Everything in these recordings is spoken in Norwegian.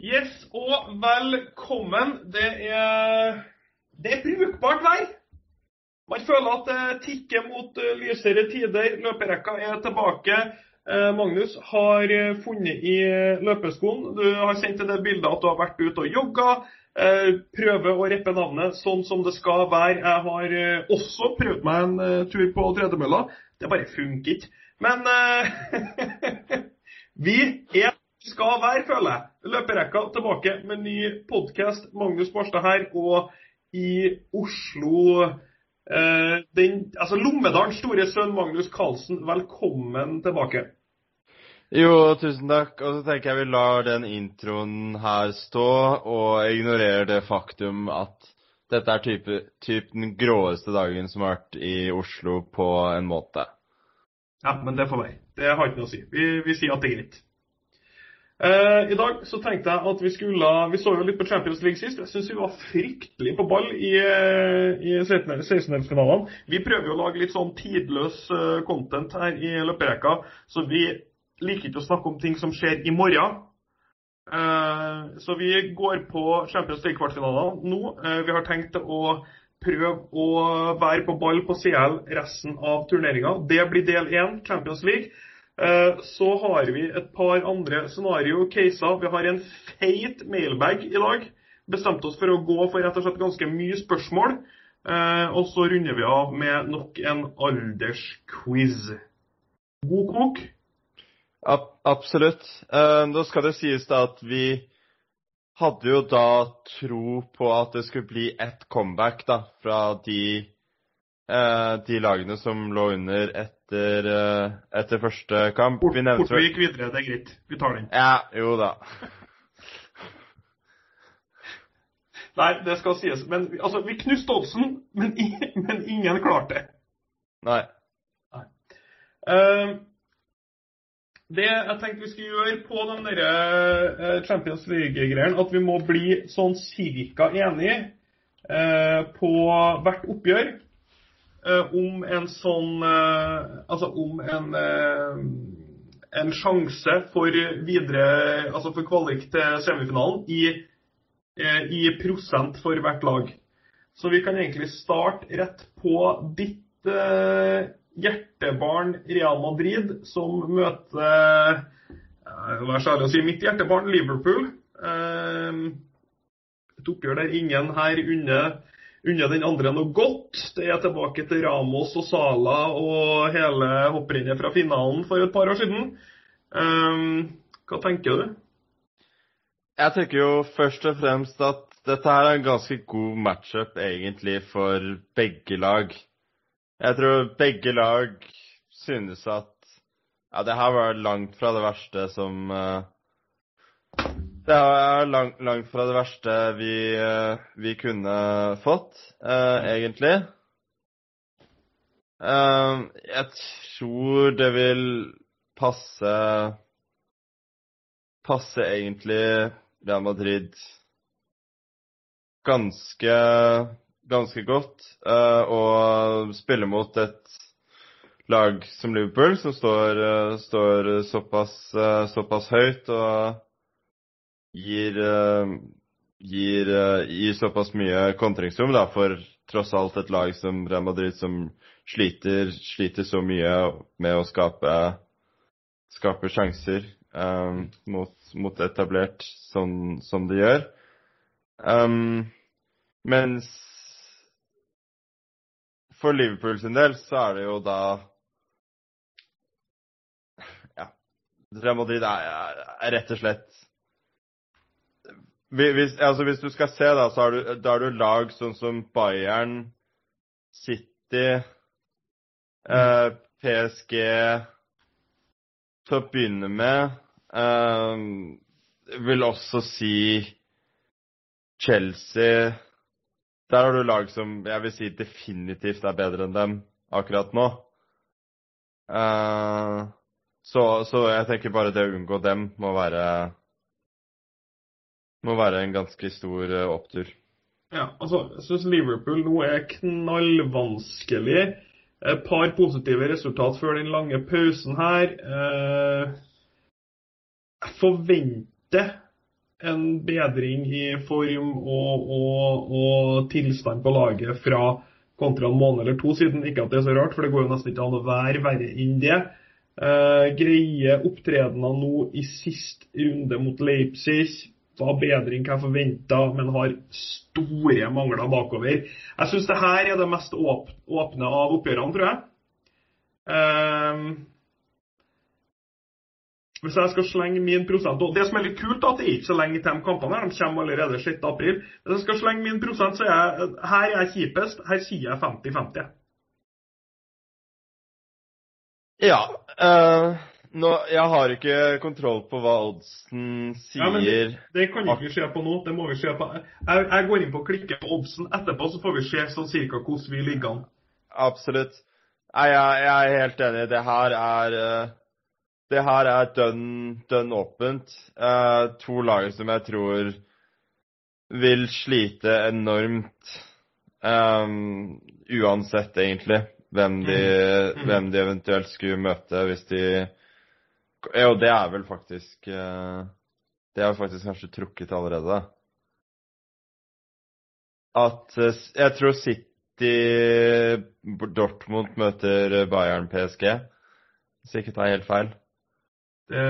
Yes, og velkommen. Det er, det er brukbart vær. Man føler at det tikker mot eh, lysere tider. Løperekka er tilbake. Eh, Magnus har eh, funnet i løpeskoen. Du har sendt det bildet at du har vært ute og jogga. Prøver å reppe navnet sånn som det skal være. Jeg har også prøvd meg en tur på tredemølla. Det bare funker ikke. Men vi er skal være, føler jeg. Løperekka tilbake med ny podkast. Magnus Barstad her. Og i Oslo eh, den, altså Lommedalens store sønn Magnus Carlsen, velkommen tilbake. Jo, tusen takk. Og så tenker jeg vi lar den introen her stå, og ignorerer det faktum at dette er type, typ den gråeste dagen som har vært i Oslo på en måte. Ja, men det får være. Det har ikke noe å si. Vi, vi sier at det er greit. Uh, I dag så tenkte jeg at vi skulle Vi så jo litt på Champions League sist. Jeg syns vi var fryktelig på ball i, eh, i 16-delsfinalene. Vi prøver jo å lage litt sånn tidløs uh, content her i løperekka, så vi liker ikke å snakke om ting som skjer i morgen. Så vi går på Champions League-kvartfinalene nå. vi har tenkt å prøve å være på ball på CL resten av turneringa. Det blir del én, Champions League. Eh, så har vi et par andre scenario-caser. Vi har en feit mailbag i dag. Bestemte oss for å gå for rett og slett ganske mye spørsmål. Eh, og så runder vi av med nok en aldersquiz. God kok? absolutt. Uh, nå skal det sies da at vi hadde jo da tro på at det skulle bli ett comeback da, fra de, de lagene som lå under et etter, uh, etter første kamp. Fort, vi nevnte fort vi gikk videre, det er greit. Vi tar den. Ja, jo da. Nei, det skal sies. Men altså, vi knuste oddsen, men, men, ingen klarte det. Nei. Nei. Uh, det jeg tenkte vi skulle gjøre på den der, uh, Champions League-greien, at vi må bli sånn cirka enige uh, på hvert oppgjør. Eh, om en sånn eh, Altså om en, eh, en sjanse for videre Altså for kvalik til semifinalen i, i prosent for hvert lag. Så vi kan egentlig starte rett på ditt hjertebarn Real Madrid, som møter så ærlig å si mitt hjertebarn Liverpool. Et oppgjør der ingen her unner unna den andre noe godt. Det er tilbake til Ramos og Sala og hele hopprennet fra finalen for et par år siden. Um, hva tenker du? Jeg tenker jo først og fremst at dette her er en ganske god matchup egentlig for begge lag. Jeg tror begge lag synes at ja, det her var langt fra det verste som uh, det er langt, langt, fra det verste vi, eh, vi kunne fått, eh, egentlig. Eh, jeg tror det vil passe Passe egentlig Real Madrid ganske, ganske godt eh, å spille mot et lag som Liverpool, som står, eh, står såpass, eh, såpass høyt. og gir, uh, gir, uh, gir, såpass mye kontringsrom da, for tross alt et lag som Real Madrid som sliter, sliter så mye med å skape, skape sjanser um, mot, mot, etablert sånn som de gjør. Um, mens for Liverpool sin del så er det jo da Ja. Real Madrid er, er rett og slett hvis, altså hvis, du skal se, da, så har du, da har du lag sånn som Bayern, City, eh, PSG Til å begynne med eh, Vil også si Chelsea Der har du lag som jeg vil si definitivt er bedre enn dem akkurat nå. Eh, så, så jeg tenker bare det å unngå dem må være må være en ganske stor uh, opptur. Ja, altså, jeg syns Liverpool nå er knallvanskelig. Et par positive resultat før den lange pausen her. Uh, jeg forventer en bedring i form og, og, og tilstand på laget fra kontra en måned eller to siden. Ikke at det er så rart, for det går jo nesten ikke an å være verre enn det. Uh, greie opptredener nå i sist runde mot Leipzig enn hva jeg forventa, men har store mangler bakover. Jeg syns det her er det mest åpne av oppgjørene, tror jeg. Um, hvis jeg skal slenge min prosent og Det som er litt kult, at det er ikke så lenge til de kampene her, de kommer allerede 6. april. Hvis jeg skal slenge min prosent, så er jeg, her er jeg kjipest. Her sier jeg 50-50. Ja. Uh, nå, jeg har ikke kontroll på hva oddsen sier. Ja, det, det, kan vi ikke se på nå. Det må vi se på. Jeg, jeg går inn på å klikke på oddsen etterpå, så får vi se sånn cirka hvordan vi ligger an. Absolutt. Nei, jeg, jeg, er helt enig. Det her er uh det her er dønn, åpent. Uh, to lag som jeg tror vil slite enormt um, uansett, egentlig, hvem de, mm. hvem de, eventuelt skulle møte hvis de Jo, det er vel faktisk uh, Det er faktisk kanskje trukket allerede. At uh, Jeg tror City Dortmund møter Bayern PSG, hvis jeg ikke tar helt feil. Det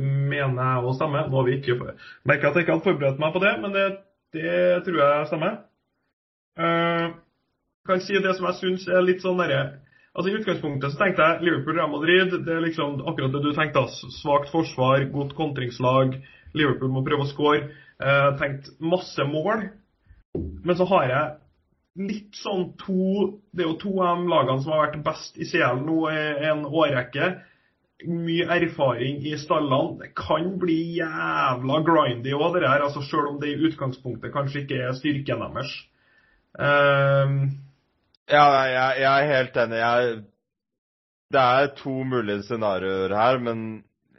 mener jeg òg stemmer. Nå har vi ikke merka at jeg ikke hadde forberedt meg på det, men det, det tror jeg stemmer. Uh, kan si det som jeg syns er litt sånn derre Altså I utgangspunktet så tenkte jeg Liverpool-Real Madrid. Det er liksom akkurat det du tenkte. Svakt forsvar, godt kontringslag. Liverpool må prøve å score. Eh, tenkt masse mål. Men så har jeg litt sånn to Det er jo to av de lagene som har vært best i CL nå i en årrekke mye erfaring i stallene. Det kan bli jævla grindy òg, det der. Altså, selv om det i utgangspunktet kanskje ikke er styrken deres. Um... ja, jeg, jeg, er helt enig. Jeg, det er to mulige scenarioer her, men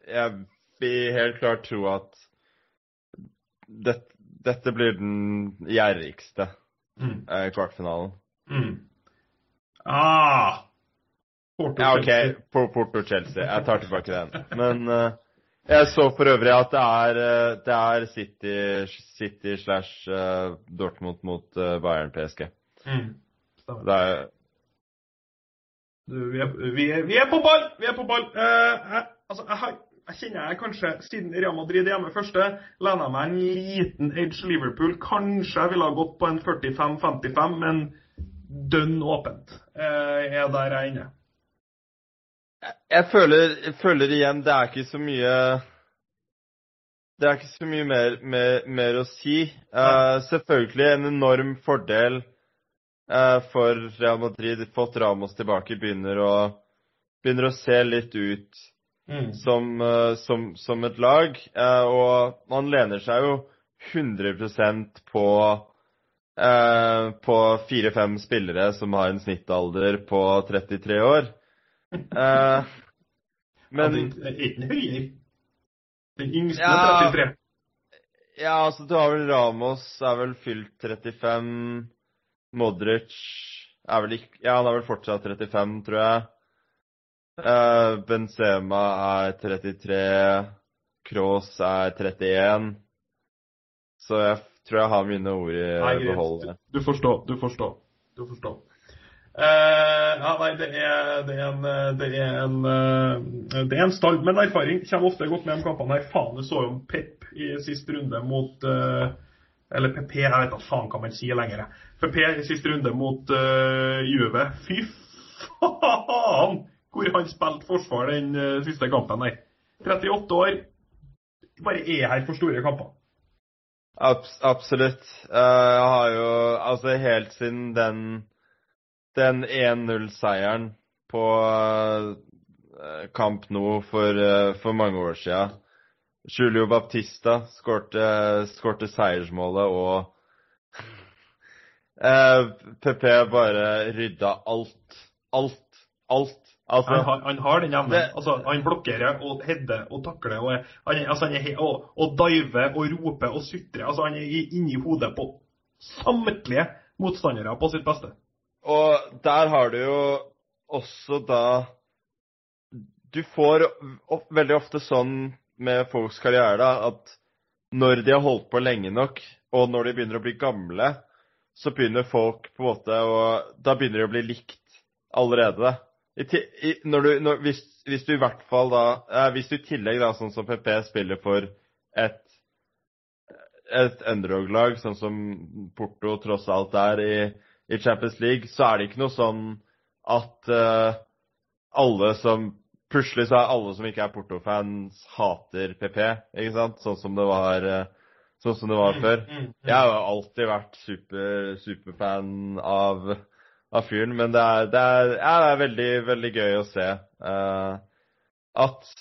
jeg vil helt klart tro at det, dette blir den gjerrigste mm. eh, kvartfinalen. Mm. Ah, Porto ja, OK. Porto-Chelsea. Jeg tar tilbake den. Men uh, jeg så for øvrig at det er, uh, det er City, City slash Dortmund mot Bayern PSG. Mm. Det er du, vi, er, vi, er, vi, er, på ball! Vi er på ball! Jeg, altså, jeg, har, jeg, kjenner jeg kanskje, siden Real Madrid er hjemme første, landa meg en liten edge Liverpool. Kanskje jeg ville ha gått på en 45-55, men dønn åpent er der jeg er inne. Jeg føler, jeg føler, igjen det er ikke så mye Det er ikke så mye mer, mer, mer å si. Uh, selvfølgelig en enorm fordel for Real Madrid. Fått Ramos tilbake, begynner å, begynner å se litt ut mm. som, uh, som, som, et lag. og man lener seg jo 100% på på fire-fem spillere som har en snittalder på 33 år. Uh, men ikke høyere? Den yngste er 33. Ja, altså du har vel Ramos er vel fylt 35. Modric er vel ikke Ja, han er vel fortsatt 35, tror jeg. Uh, Benzema er 33. Cross er 31. Så jeg tror jeg har mine ord i behold. Du forstår, du forstår. Du forstår. Uh, ja, nei, det er, det er, en, det er en, uh, det er en stall men erfaring. Kommer ofte godt med de kampene her. Faen, du så jo Pep i siste runde mot uh, Eller PP, jeg vet da faen hva man sier lenger. PP i siste runde mot uh, Juve. Fy faen hvor han spilte forsvar den siste kampen der. 38 år. Bare er her for store kamper. Abs absolutt. jeg har jo Altså, helt siden den den 1-0-seieren på uh, Kamp nå for, uh, for, mange år siden. Julio Baptista skårte seiersmålet, og uh, PP bare rydda alt. Alt. Alt. Altså, han, han, har den evnen. Altså, han blokkerer og header og takler og, han, altså, han er, og, og diver og roper og sutrer. Altså, han er inni hodet på samtlige motstandere på sitt beste. Og der har du jo også da Du får veldig ofte sånn med folks karriere da, at når de har holdt på lenge nok, og når de begynner å bli gamle, så begynner folk på en måte å Da begynner de å bli likt allerede. I, i, når du, når, hvis, hvis, du i hvert fall da eh, Hvis du i tillegg, da, sånn som PP spiller for et et underdog-lag, sånn som Porto tross alt er i, i, Champions League, så er det ikke noe sånn at eh, alle som Plutselig så er alle som ikke er Porto-fans, hater PP, ikke sant? Sånn som det var, uh, sånn som det var mm, før. Mm, mm. Jeg har jo alltid vært super, superfan av, av fyren, men det er, det, er, ja, det er, veldig, veldig gøy å se uh, at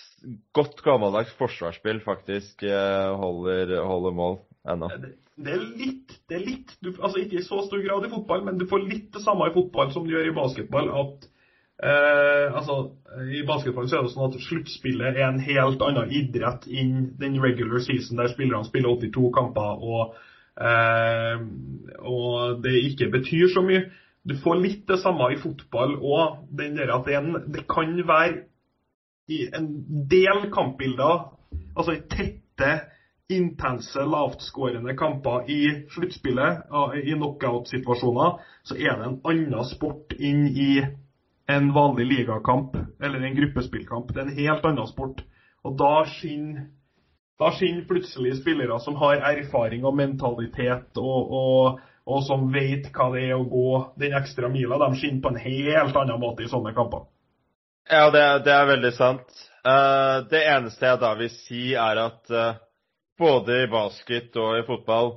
godt gammeldags forsvarsspill faktisk holder, holder mål ennå. Det, det, er litt, det er litt du, altså Ikke i så stor grad i fotball, men du får litt det samme i fotball som du gjør i basketball. at eh, altså, I basketball så er det sånn at sluttspillet er en helt annen idrett enn den regular season, der spillerne spiller 82 kamper og, eh, og det ikke betyr så mye. Du får litt det samme i fotball òg. Det, det kan være i en del kampbilder, altså i tette intense, lavtskårende kamper i sluttspillet, i knockout-situasjoner, så er det en annen sport inn i en vanlig ligakamp eller en gruppespillkamp. Det er en helt annen sport. Og da skinner, da skinner plutselig spillere som har erfaring og mentalitet, og, og, og som vet hva det er å gå den ekstra mila. De skinner på en helt annen måte i sånne kamper. Ja, det, det er veldig sant. Uh, det eneste jeg da vil si, er at uh, både i basket og i fotball.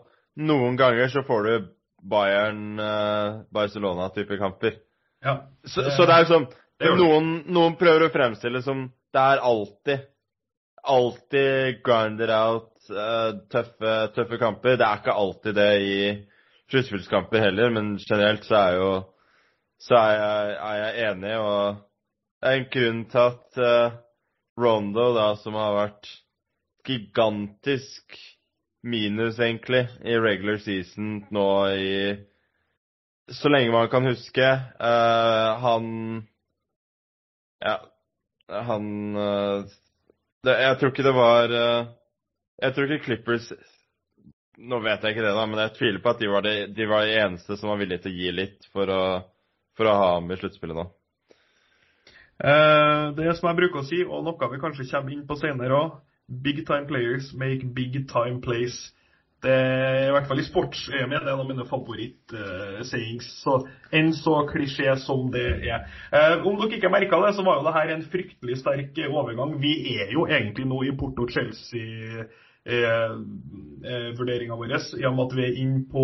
Noen ganger så får du Bayern-Barcelona-type uh, kamper. Ja, det, så, så, det er jo sånn noen, noen, prøver å fremstille som det er alltid alltid grinder out, uh, tøffe, tøffe, kamper. Det er ikke alltid det i sluttspillskamper heller, men generelt så er, jo, så er, jeg, er jeg enig. Og det er en grunn til at uh, Rondo, da, som har vært gigantisk minus, egentlig, i regular season nå i Så lenge man kan huske. Uh, han Ja, han uh, det, Jeg tror ikke det var uh, Jeg tror ikke Clippers Nå vet jeg ikke det, da, men jeg tviler på at de var, de, de var de eneste som var villige til å gi litt for å, for å ha ham i sluttspillet nå. det som jeg bruker å si, og noe vi kanskje kommer inn på senere òg, Big time players make big time plays. Det er i hvert fall i sports-EM det er en av mine favoritt-sayings. så enn så klisjé som det er. Uh, om dere ikke merka det, så var jo det her en fryktelig sterk overgang. Vi er jo egentlig nå i Porto-Chelsea. Eh, eh, vurderinga vår i og med at vi er inne på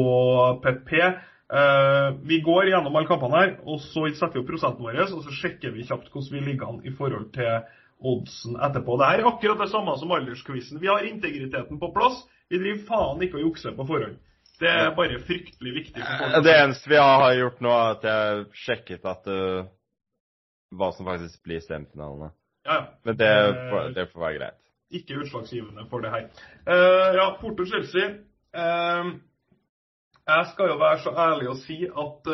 PP. Eh, vi går gjennom alle kampene her, og så setter vi opp prosenten vår og så sjekker vi kjapt hvordan vi ligger an i forhold til oddsen etterpå. Det er akkurat det samme som aldersquizen. Vi har integriteten på plass. Vi driver faen ikke og jukser på forhånd. Det er bare fryktelig viktig. for Det eneste vi har gjort nå, er at jeg sjekket at uh, hva som faktisk blir semifinalene. Ja, ja. Men det, det, får være greit. Ikke utslagsgivende for det her. Uh, ja, Porto-Chelsea. Uh, jeg skal jo være så ærlig å si at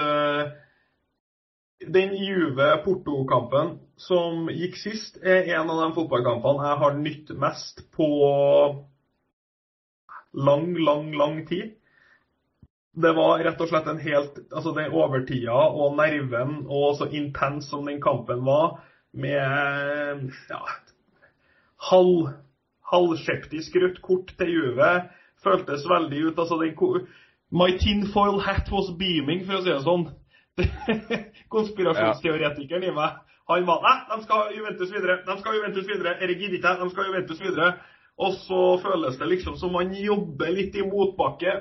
den Juve-Porto-kampen som gikk sist, er en av de fotballkampene jeg har nytt mest på lang, lang, lang tid. Det var rett og slett en helt Altså, den overtida og nerven og så intens som den kampen var, med ja, halv, halvskeptisk rødt kort til Juve, føltes veldig ut Altså, den, My tinfoil hat was beaming, for å si det sånn. Konspirasjonsteoretikeren i meg. Han var Nei, de skal Juventus videre. De skal Juventus videre. Erik gidder ikke, de skal Juventus videre. Og så føles det liksom som man jobber litt i motbakke.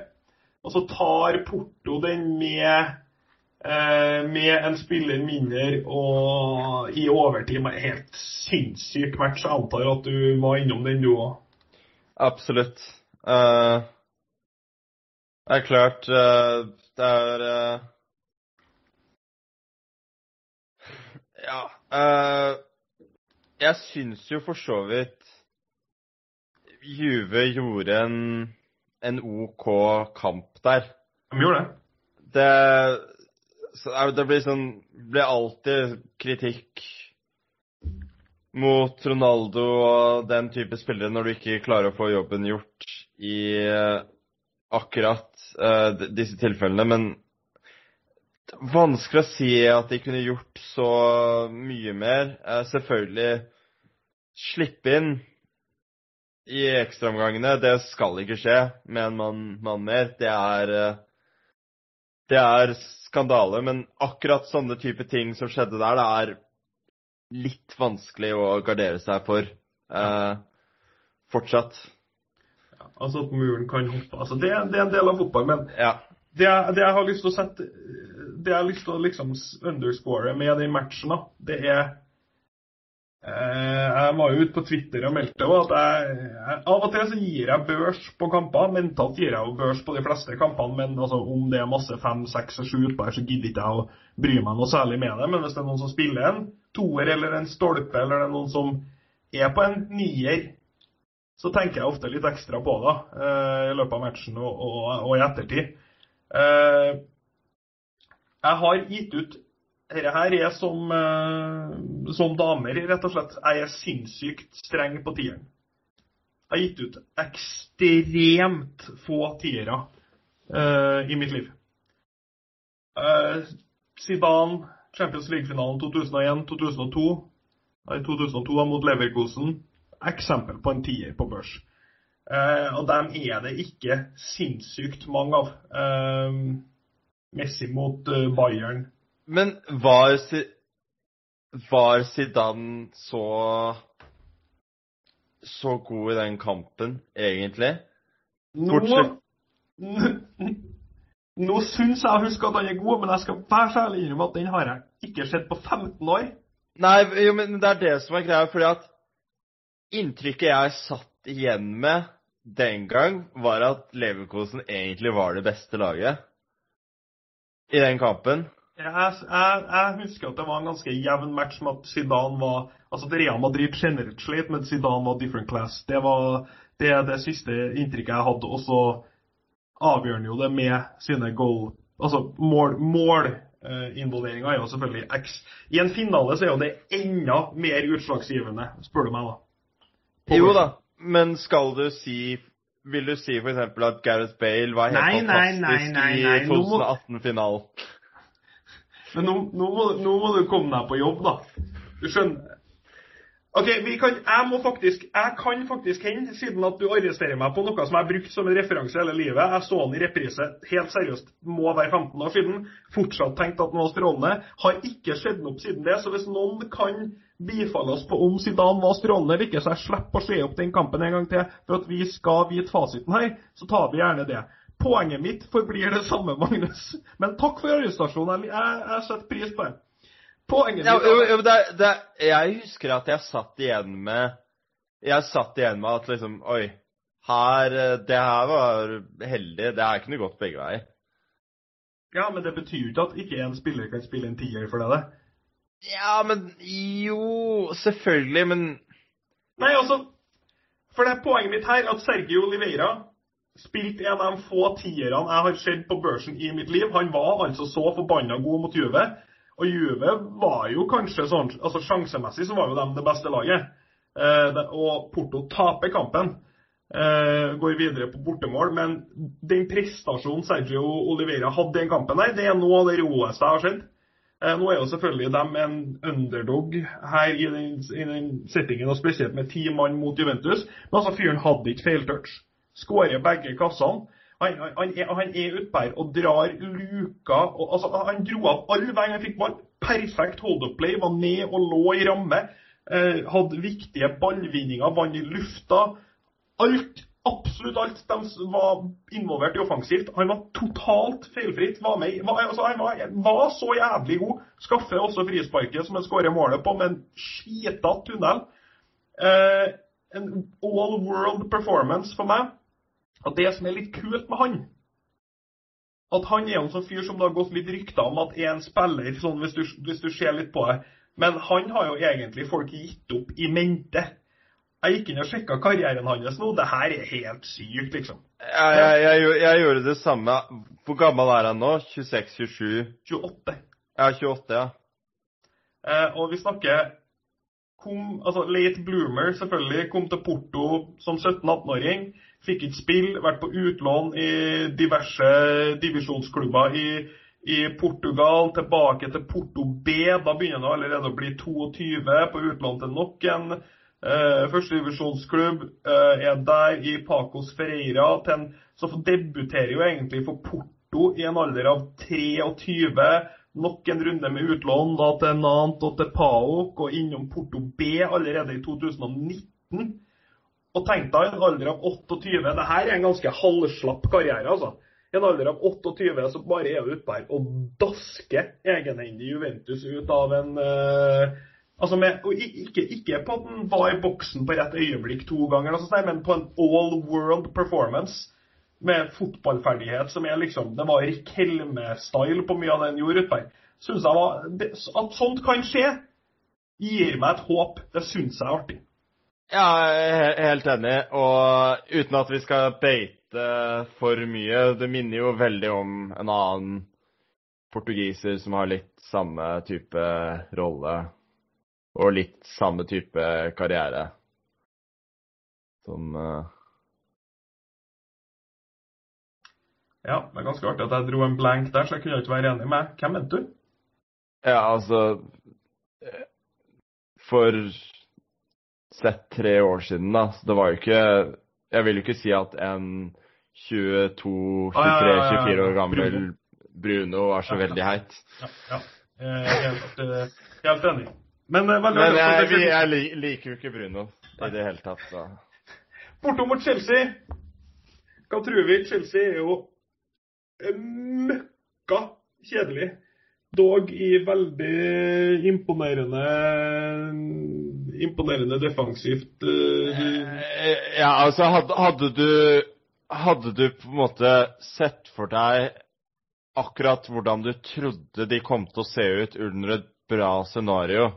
Og så tar Porto den med eh, med en spiller mindre og i overtid. med Helt sinnssyk match. Jeg antar at du var innom den, du òg? Absolutt. Uh, det er klart uh, Det er uh Ja. Jeg syns jo for så vidt Juve gjorde en, en OK kamp der. De gjorde det. Det, det blir sånn blir alltid kritikk mot Ronaldo og den type spillere når du ikke klarer å få jobben gjort i eh, akkurat uh, disse tilfellene. Men vanskelig å si at de kunne gjort så mye mer. Uh, selvfølgelig slippe inn i ekstraomgangene. Det skal ikke skje med en mann, mann mer. Det er uh, det er skandale, men akkurat sånne type ting som skjedde der, det er litt vanskelig å gardere seg for eh, fortsatt. Ja, altså at muren kan hoppe. Altså det, det, er en del av fotball, men ja. det, det, jeg har lyst til å sette Det jeg har lyst til å liksom underscore med den matchen, da, det er Eh, jeg var jo ute på Twitter og meldte at jeg, jeg, av og til så gir jeg børs på kamper. Mentalt gir jeg jo børs på de fleste kampene, men altså, om det er masse fem, seks og sju utpå her, så gidder ikke jeg å bry meg noe særlig med det. Men hvis det er noen som spiller en toer eller en stolpe, eller det er noen som er på en nier, så tenker jeg ofte litt ekstra på det eh, i løpet av matchen og, og, og i ettertid. Eh, jeg har gitt ut dette her er som, uh, som damer, rett og slett. Jeg er sinnssykt streng på tieren. Jeg har gitt ut ekstremt få tiere uh, i mitt liv. Uh, Zidane, Champions League-finalen 2001-2002. I 2002 mot Leverkosen. Eksempel på en tier på børs. Uh, og dem er det ikke sinnssykt mange av. Messi mot Bayern. Men var, var Zidane så så god i den kampen, egentlig? Nå, nå syns jeg å huske at han er god, men jeg skal være så ærlig innrømme at den har jeg ikke sett på 15 år. Nei, jo, men det er det som er greia, fordi at inntrykket jeg satt igjen med den gang, var at Leverkosen egentlig var det beste laget i den kampen. Jeg, jeg, jeg, husker at det var en ganske jevn match med at Zidane var Altså at Real Madrid generelt slet, men Zidane var different class. Det var det, det siste inntrykket jeg hadde. Og så avgjør han jo det med sine goal Altså mål, målinvolveringa er jo selvfølgelig X. I en finale så er jo det enda mer utslagsgivende, spør du meg, da. På jo da, men skal du si Vil du si f.eks. at Gareth Bale var helt nei, fantastisk nei, nei, i 2018-finalen? Men nå, nå, må, nå, må, du komme deg på jobb, da. Du skjønner? Ok, kan, jeg, må faktisk, jeg kan faktisk hende, siden at du arresterer meg på noe som jeg har brukt som en referanse hele livet. Jeg så den i reprise helt seriøst, må være 15 år siden. Fortsatt tenkt at den var strålende. Har ikke skjedd noe siden det. Så hvis noen kan bifalle oss på om Zidane var strålende eller ikke, så jeg slipper å se opp den kampen en gang til for at vi skal vite fasiten her, så tar vi gjerne det. Poenget mitt forblir det samme, Magnus. Men takk for arrestasjonen. Jeg, jeg setter pris på det. Poenget ja, mitt jo, det, det, Jeg husker at jeg satt igjen med Jeg satt igjen med at liksom Oi, her Det her var heldig. Det her kunne gått begge veier. Ja, men det betyr jo ikke at ikke en spiller kan spille en tier for det? Ja, men Jo, selvfølgelig, men Nei, altså For det er poenget mitt her at Sergio Oliveira spilt en av de få tierne jeg har sett på børsen i mitt liv. Han var altså så forbanna god mot Juve. Og Juve var jo kanskje sånn altså Sjansemessig så var jo de det beste laget. Eh, og Porto taper kampen. Eh, går videre på bortemål. Men den prestasjonen Sergio Oliveira hadde i den kampen, der, det er noe av det roeste jeg har sett. Eh, nå er jo selvfølgelig de en underdog her i den, i den settingen, og spesielt med ti mann mot Juventus. Men altså, fyren hadde ikke feiltouch skårer begge kassene. Han, han, er, han er utpå og drar luka og, altså, Han dro av all gang han fikk ball. Perfekt hold-up-play, var ned og lå i ramme. Eh, hadde viktige ballvinninger, vann i lufta. Alt, absolutt alt de var involvert i offensivt. Han var totalt feilfritt. Var med, var, altså, han var, var, så jævlig god. Skaffer også frisparket som han skårer målet på med en skitete tunnel. Eh, en all world performance for meg. Og det som er litt kult med han At han er en sånn fyr som det har gått litt rykter om at er en spiller, sånn hvis du, hvis du ser litt på det. Men han har jo egentlig folk gitt opp i mente. Jeg gikk inn og sjekka karrieren hans nå. Det her er helt sykt, liksom. Jeg, jeg, jeg, jeg, gjorde det samme. Hvor gammel er han nå? 26-27? 28. Ja, 28, ja. Eh, og vi snakker kom, altså Late bloomer, selvfølgelig. Kom til Porto som 17-18-åring. Fikk ikke spill, vært på utlån i diverse divisjonsklubber i, i, Portugal. Tilbake til Porto B. Da begynner han allerede å bli 22, på utlån til nok en eh, førstedivisjonsklubb. Eh, er der i Pacos Ferreira. Til så debuterer jo egentlig for Porto i en alder av 23 Nok en runde med utlån da til Nant og til PAOK og innom Porto B allerede i 2019. Og tenk deg en alder av 28 Det her er en ganske halvslapp karriere, altså. En alder av 28 så bare er ute der og dasker egenhendig Juventus ut av en uh, Altså med, og ikke, ikke, på at den var i boksen på rett øyeblikk to ganger, altså, men på en all world performance med fotballferdighet som er liksom Det var Rick Helme-style på mye av det han gjorde utpå Synes jeg var At sånt kan skje, gir meg et håp. Det syns jeg er artig. Ja, jeg er helt enig. Og uten at vi skal beite for mye Det minner jo veldig om en annen portugiser som har litt samme type rolle. Og litt samme type karriere. Som uh, Ja, det er ganske artig at jeg dro en blank der, så jeg kunne ikke være enig med Hvem mente du? Ja, altså For sett tre år siden, da. Så det var jo ikke Jeg vil jo ikke si at en 22, 23, ah, ja, ja, ja, 24 år gammel Bruno, er var så veldig heit. Ja, ja. Helt, eh, helt enig. Men, eh, Men jeg, jeg, jeg, liker jo ikke Bruno i det hele tatt, så Bortom mot Chelsea. Hva tror vi? Chelsea er jo møkka kjedelig. Dog i veldig imponerende imponerende defensivt. Uh, ja, altså hadde, hadde, du Hadde du på en måte sett for deg akkurat hvordan du trodde de kom til å se ut under et bra scenario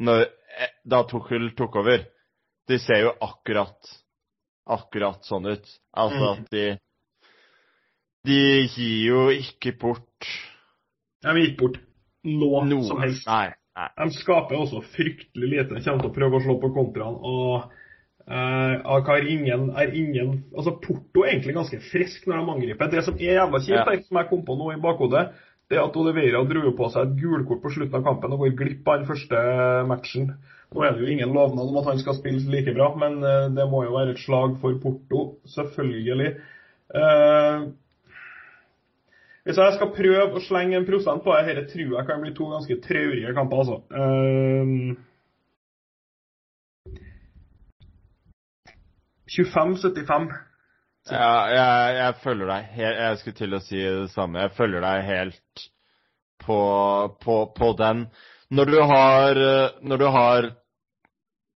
når, eh, da Tuchel tok over? De ser jo akkurat akkurat sånn ut. Altså mm. at de de gir jo ikke bort De gir ikke bort noe, noe. som helst. Nei. De skaper også fryktelig lite. De kommer til å prøve å slå på kontraen. og uh, har ingen, er ingen altså Porto er egentlig ganske frisk når de angriper. Det som er jævla kjipt, ja. som jeg kom på nå i bakhodet, det er at Oliveira dro på seg et gulkort på slutten av kampen og går glipp av den første matchen. Nå er det jo ingen lovnad om at han skal spille like bra, men uh, det må jo være et slag for Porto, selvfølgelig. Uh, hvis jeg skal prøve å slenge en prosent på det, dette tror jeg kan bli to ganske traurige kamper, altså. Um, 25-75. Ja, jeg, jeg, følger deg Jeg, Jeg skulle til å si det samme. Jeg følger deg helt på, på, på den. Når du har, når du har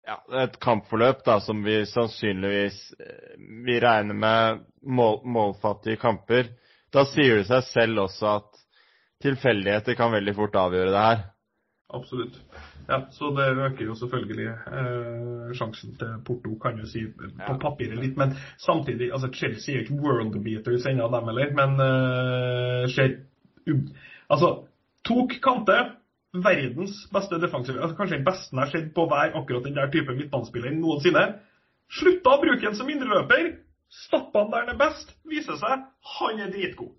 ja, et kampforløp da, som vi sannsynligvis Vi regner med mål, målfattige kamper da sier det seg selv også at tilfeldigheter kan veldig fort avgjøre det her. Absolutt. Ja, Så det øker jo selvfølgelig eh, sjansen til Porto, kan du si på papiret litt. Men samtidig, altså Chelsea er ikke world beaters ennå, dem heller. Men eh, skjer Altså, tok Kante verdens beste defensive altså Kanskje den beste jeg har sett på hver akkurat den der type midtbanespiller noensinne. Slutta å bruke ham som indreløper! Stappa han der han er best, viser seg han er dritgod.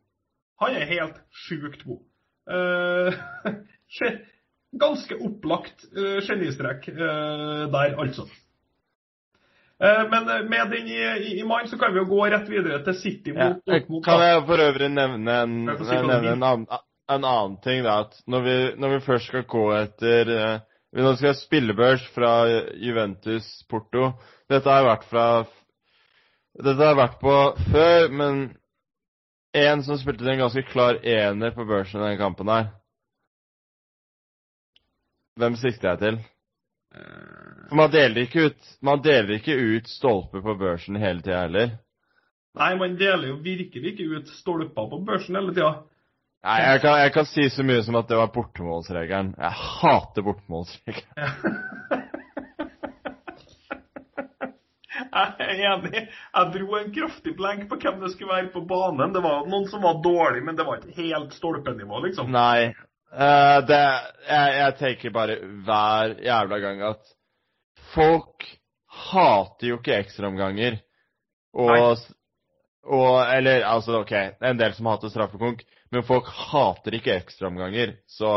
Han er helt sjukt god. Uh, ganske opplagt uh, genistrek uh, der, altså. Men med den i, i, i mind så kan vi jo gå rett videre til City mot ja, Dortmund. Kan jeg for øvrig nevne en, nevne en, annen, en annen, ting? da, at Når vi, når vi først skal gå etter uh, Nå skal ha spillebørs fra Juventus Porto. Dette har vært fra dette har jeg vært på før, men en som spilte en ganske klar ener på børsen i denne kampen her Hvem sikter jeg til? Eh. For man deler ikke ut, man deler ikke ut stolper på børsen hele tida heller. Nei, man deler jo virkelig ikke ut stolper på børsen hele tida. Nei, jeg kan, jeg kan, si så mye som at det var bortemålsregelen. Jeg hater bortemålsregelen. Jeg er enig. Jeg dro en kraftig blenk på hvem det skulle være på banen. Det var noen som var dårlig, men det var ikke helt stolpenivå, liksom. Nei. Uh, det, jeg, jeg, tenker bare hver jævla gang at folk hater jo ikke ekstraomganger. Og, og Eller altså, OK, en del som hater straffekonk, men folk hater ikke ekstraomganger. Så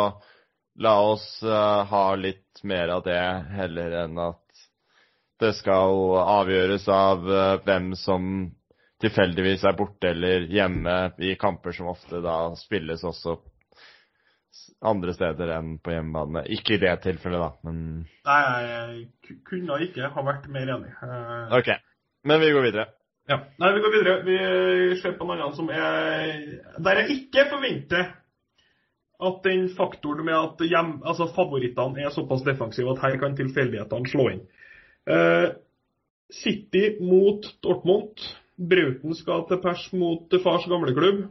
la oss uh, ha litt mer av det heller enn at det skal avgjøres av uh, hvem som tilfeldigvis er borte eller hjemme i kamper som ofte da spilles også andre steder enn på hjemmebane. Ikke i det tilfellet, da, men Nei, jeg kunne ikke ha vært mer enig. Uh... OK. Men vi går videre. Ja. Nei, vi går videre. Vi ser på en annen som er Der jeg ikke forventer at den faktoren med at hjem, altså favorittene er såpass defensive at her kan tilfeldighetene slå inn. Uh, City mot Dortmund. Brauten skal til pers mot fars gamleklubb.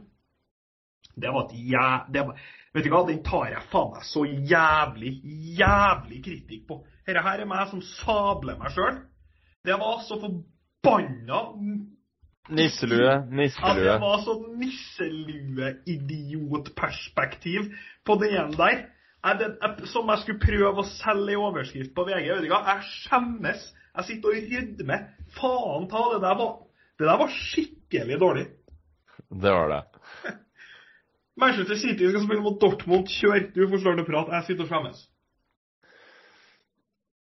Det var et jæ... Det var, vet du hva, den tar jeg faen meg så jævlig, jævlig kritikk på. Dette her er meg som sabler meg sjøl. Det var så forbanna Nisselue, nisselue. Ja, det var så nisselue-idiotperspektiv på den der. Jeg, jeg, som jeg skulle prøve å selge i overskrift på VG. du Jeg skjemmes. Jeg sitter og rydmer. Faen ta det der var det der var skikkelig dårlig. Det var det. Manchester City skal spille mot Dortmund. Kjør! Du får starte prat. Jeg sitter og skjemmes.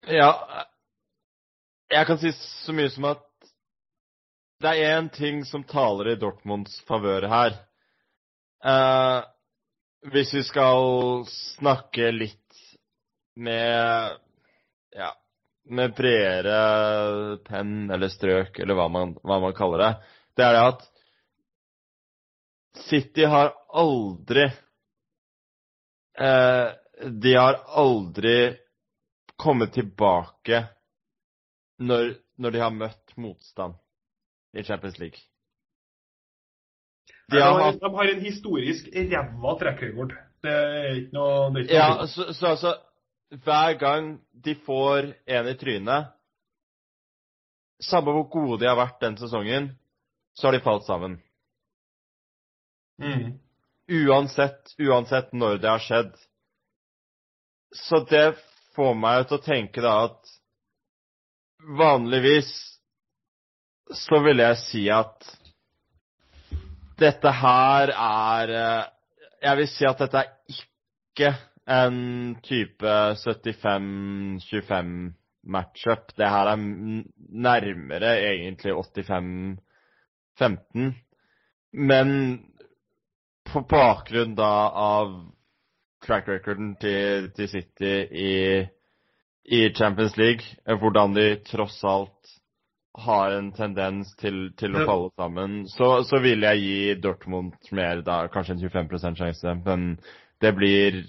Ja Jeg kan si så mye som at det er én ting som taler i Dortmunds favør her. Eh, hvis vi skal snakke litt med ja, med bredere penn eller strøk, eller hva man, hva man kaller det, det er det at City har aldri eh, De har aldri kommet tilbake når, når, de har møtt motstand i Champions League. De har, hatt... de har en historisk ræva trekkrekord. Det er ikke noe, er ikke noe Ja, så, så altså hver gang de får en i trynet Samme hvor gode de har vært den sesongen, så har de falt sammen. Mm. Uansett, uansett når det har skjedd. Så det får meg til å tenke da at vanligvis så vil jeg si at dette her er eh, Jeg vil si at dette er ikke en type 75-25 matchup. Det her er nærmere egentlig 85-15. Men på bakgrunn da av track recorden til, til City i, i, Champions League, hvordan de tross alt har en tendens til, til å falle sammen, så, så vil jeg gi Dortmund mer, da kanskje en 25 sjanse. Men det blir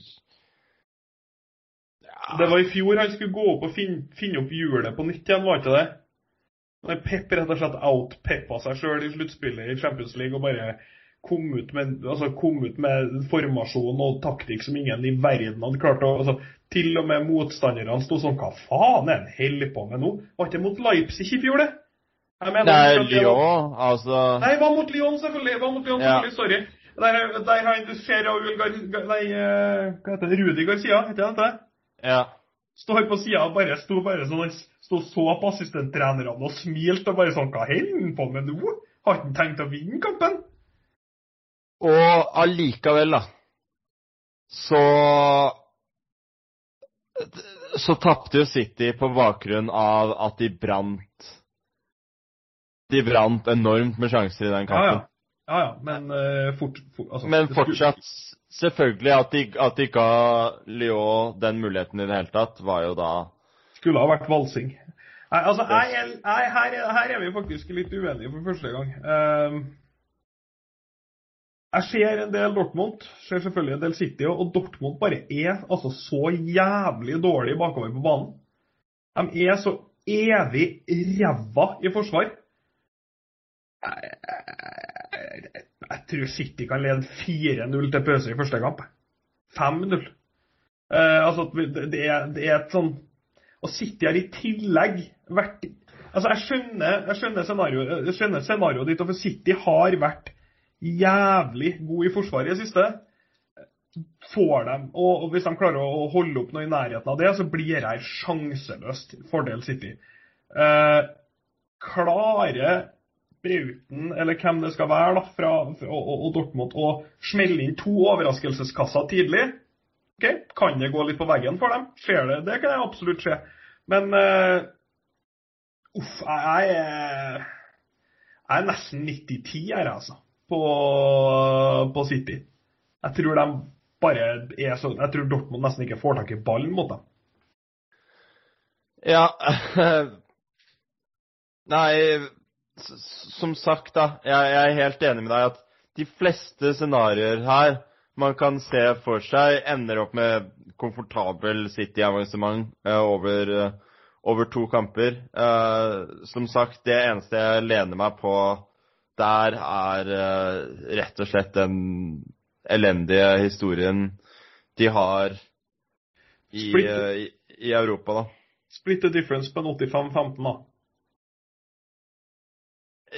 det var i fjor han skulle gå opp og finne, finne opp hjulet på nytt igjen, var ikke det? Når Pep rett og slett outpeppa seg sjøl i sluttspillet i Champions League og bare kom ut, med, altså kom ut med formasjon og taktikk som ingen i verden hadde klart å altså, Til og med motstanderne sto sånn Hva faen er han holder på med nå? Var ikke mot Leipzig i fjor, det? Jeg Nei, Lyon, altså Nei, var mot Lyon, selvfølgelig. Var mot Lyon, selvfølgelig. Ja. Sorry. Der, der har Raúl Gar... Nei, eh, hva heter det? Rudi Garcia, heter det? Ja. Står på sida og bare sto bare sånn, han sto så på assistenttrenerne og smilte og bare sånn Hva holder han på med nå? Har ikke han tenkt å vinne kampen? Og allikevel, da, så Så tapte jo City på bakgrunn av at de brant De brant enormt med sjanser i den kampen. Ja, ja. ja, ja. Men uh, fort, fort altså, Men fortsatt selvfølgelig at de, at de ga Lyon den muligheten i det hele tatt, var jo da Skulle ha vært valsing. Nei, altså, jeg, jeg, her, her, er vi faktisk litt uenige for første gang. Um, jeg ser en del Dortmund, ser selvfølgelig en del City, og Dortmund bare er altså så jævlig dårlig bakover på banen. De er så evig ræva i forsvar. Jeg, jeg, jeg tror City kan lede 4-0 til pause i første kamp. 5-0. Eh, altså, det er, det er, et sånn Og City har i tillegg vært Altså, jeg skjønner, jeg skjønner scenarioet skjønner scenarioet ditt, for City har vært jævlig god i forsvaret i det siste. får dem, og, og hvis de klarer å holde opp noe i nærheten av det, så blir det sjanseløst fordel City. Eh, klarer Brauten, eller hvem det skal være, da, fra, fra og, og, Dortmund å smelle inn to overraskelseskasser tidlig, ok, kan det gå litt på veggen for dem? Skjer det? Det kan jeg absolutt se. Men uh, uff, jeg, jeg, jeg er nesten 90-10 her, altså, på, på City. Jeg tror de bare er så Jeg tror Dortmund nesten ikke får tak i ballen mot dem. Ja Nei, som sagt, da. Jeg, jeg, er helt enig med deg at de fleste scenarioer her man kan se for seg, ender opp med komfortabel City-avansement eh, over, eh, over, to kamper. Eh, som sagt, det eneste jeg lener meg på der, er rett og slett den elendige historien de har i, i, i Europa, da. Split the difference på en 85-15, da.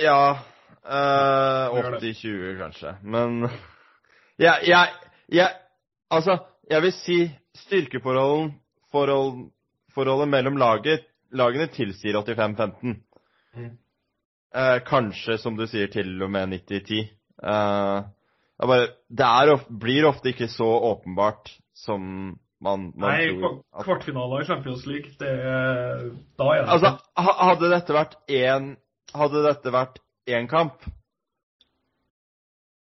Ja øh, 80-20, kanskje. Men jeg, jeg, jeg, Altså, jeg vil si styrkeforholdet forhold, mellom laget, lagene tilsier 85-15. Mm. Eh, kanskje, som du sier, til og med 90-10. Eh, det er, blir ofte ikke så åpenbart som man, man Nei, tror. Nei, kvartfinaler i Champions League, det, da er det Altså, hadde dette vært én hadde dette vært én kamp,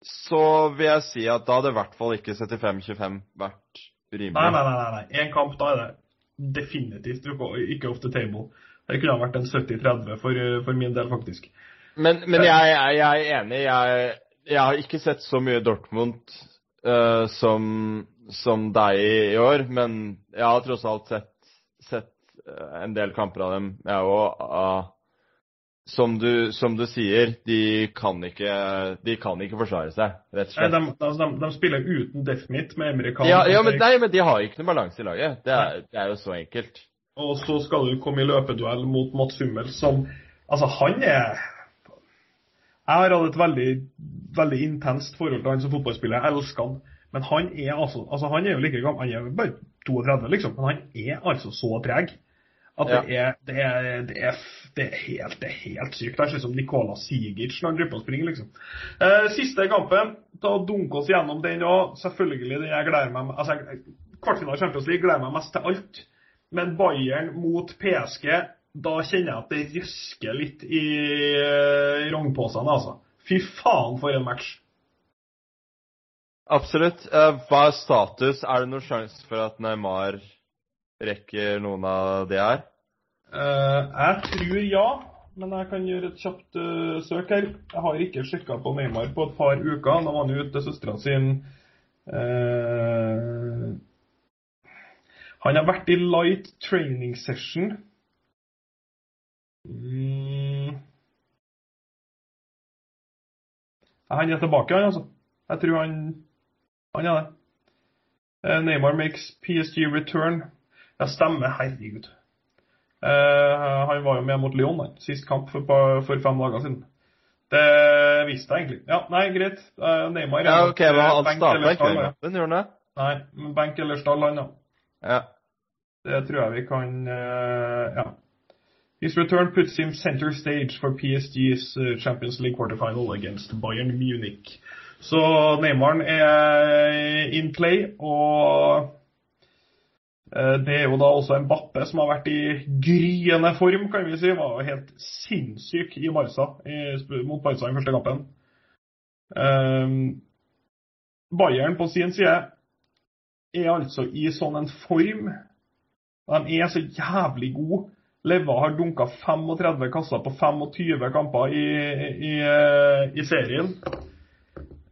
så vil jeg si at da hadde i hvert fall ikke 75-25 vært rimelig. Nei, nei, nei. nei. Én kamp, da er det definitivt ikke off the table. Det kunne ha vært en 70-30 for, for, min del, faktisk. Men, men jeg, jeg, jeg, er enig. Jeg, jeg, har ikke sett så mye Dortmund uh, som, som, deg i, i, år, men jeg har tross alt sett, sett uh, en del kamper av dem, jeg òg. Som du, som du, sier, de kan, ikke, de kan ikke forsvare seg, rett og slett. Nei, de, altså, de, de spiller uten Defmit med amerikansk ja, ja, men, nei, men de har ikke noe balanse i laget. Det er, det er, jo så enkelt. Og så skal du komme i løpeduell mot Mats Hummel, som Altså, han er Jeg har hatt et veldig, veldig intenst forhold til han som fotballspiller. Jeg elsker han. Men han er altså, altså Han er jo like gammel, han er jo bare 32, liksom. Men han er altså så treg. At det, ja. er, det, er, det, er, det, er, helt, det er helt sykt. Det er som Nikola Sigic når han driver på og springer, liksom. Eh, siste kampen. Da dunker oss gjennom den òg. Selvfølgelig den jeg gleder meg altså, Kvartfinale Champions League gleder meg mest til alt. Men Bayern mot PSG, da kjenner jeg at det røsker litt i i rognposene, altså. Fy faen, for en match. Absolutt. Uh, hva er status? Er det noen sjanse for at Neymar rekker noen av det her? Uh, jeg tror ja, men jeg kan gjøre et kjapt uh, søk her. Jeg har ikke sjekka på Neymar på et par uker. Nå var han ute til søstera sin. Uh, han har vært i light training session. Mm. Han er tilbake, han altså. Jeg tror han, han er det. Neymar makes PSG return. Ja, stemmer. Herregud. Uh, han var jo med mot Lyon, han. Sist kamp for, for, fem dager siden. Det visste jeg egentlig. Ja, nei, greit. Uh, Neymar Ja, ok, men Han starta ikke den kampen, gjorde han det? Nei, men benk eller stall, han, ja. ja. Det tror jeg vi kan uh, Ja. His return puts him center stage for PSG's Champions League quarterfinal against Bayern Munich. Så Neymar er in play, og det er jo da også en Bappe som har vært i gryende form, kan vi si. Var jo helt sinnssyk i Barca, mot Barca i første kampen. Um, Bayern på sin side er altså i sånn en form De er så jævlig gode. Leva har dunka 35 kasser på 25 kamper i, i, i serien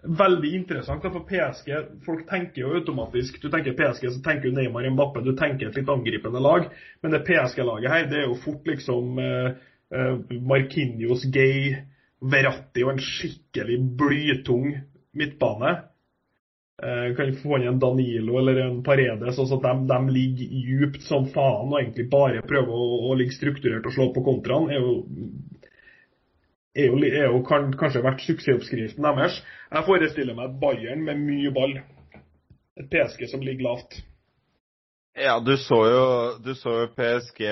veldig interessant. For PSG Folk tenker jo automatisk Du tenker PSG, så tenker du Neymar Mbappe, du tenker et litt angripende lag. Men det PSG-laget her, det er jo fort liksom uh, uh, Markinios Gay, Verratti og en skikkelig blytung midtbane. Eh, kan få inn en Danilo eller en Paredes. altså de, de ligger djupt som faen og egentlig bare prøver å, å ligge strukturert og slå på kontraen. er jo er jo, er jo kan, kanskje vært suksessoppskriften deres. Jeg forestiller meg Bayern med mye ball. Et PSG som ligger lavt. Ja, du så jo, du så jo PSG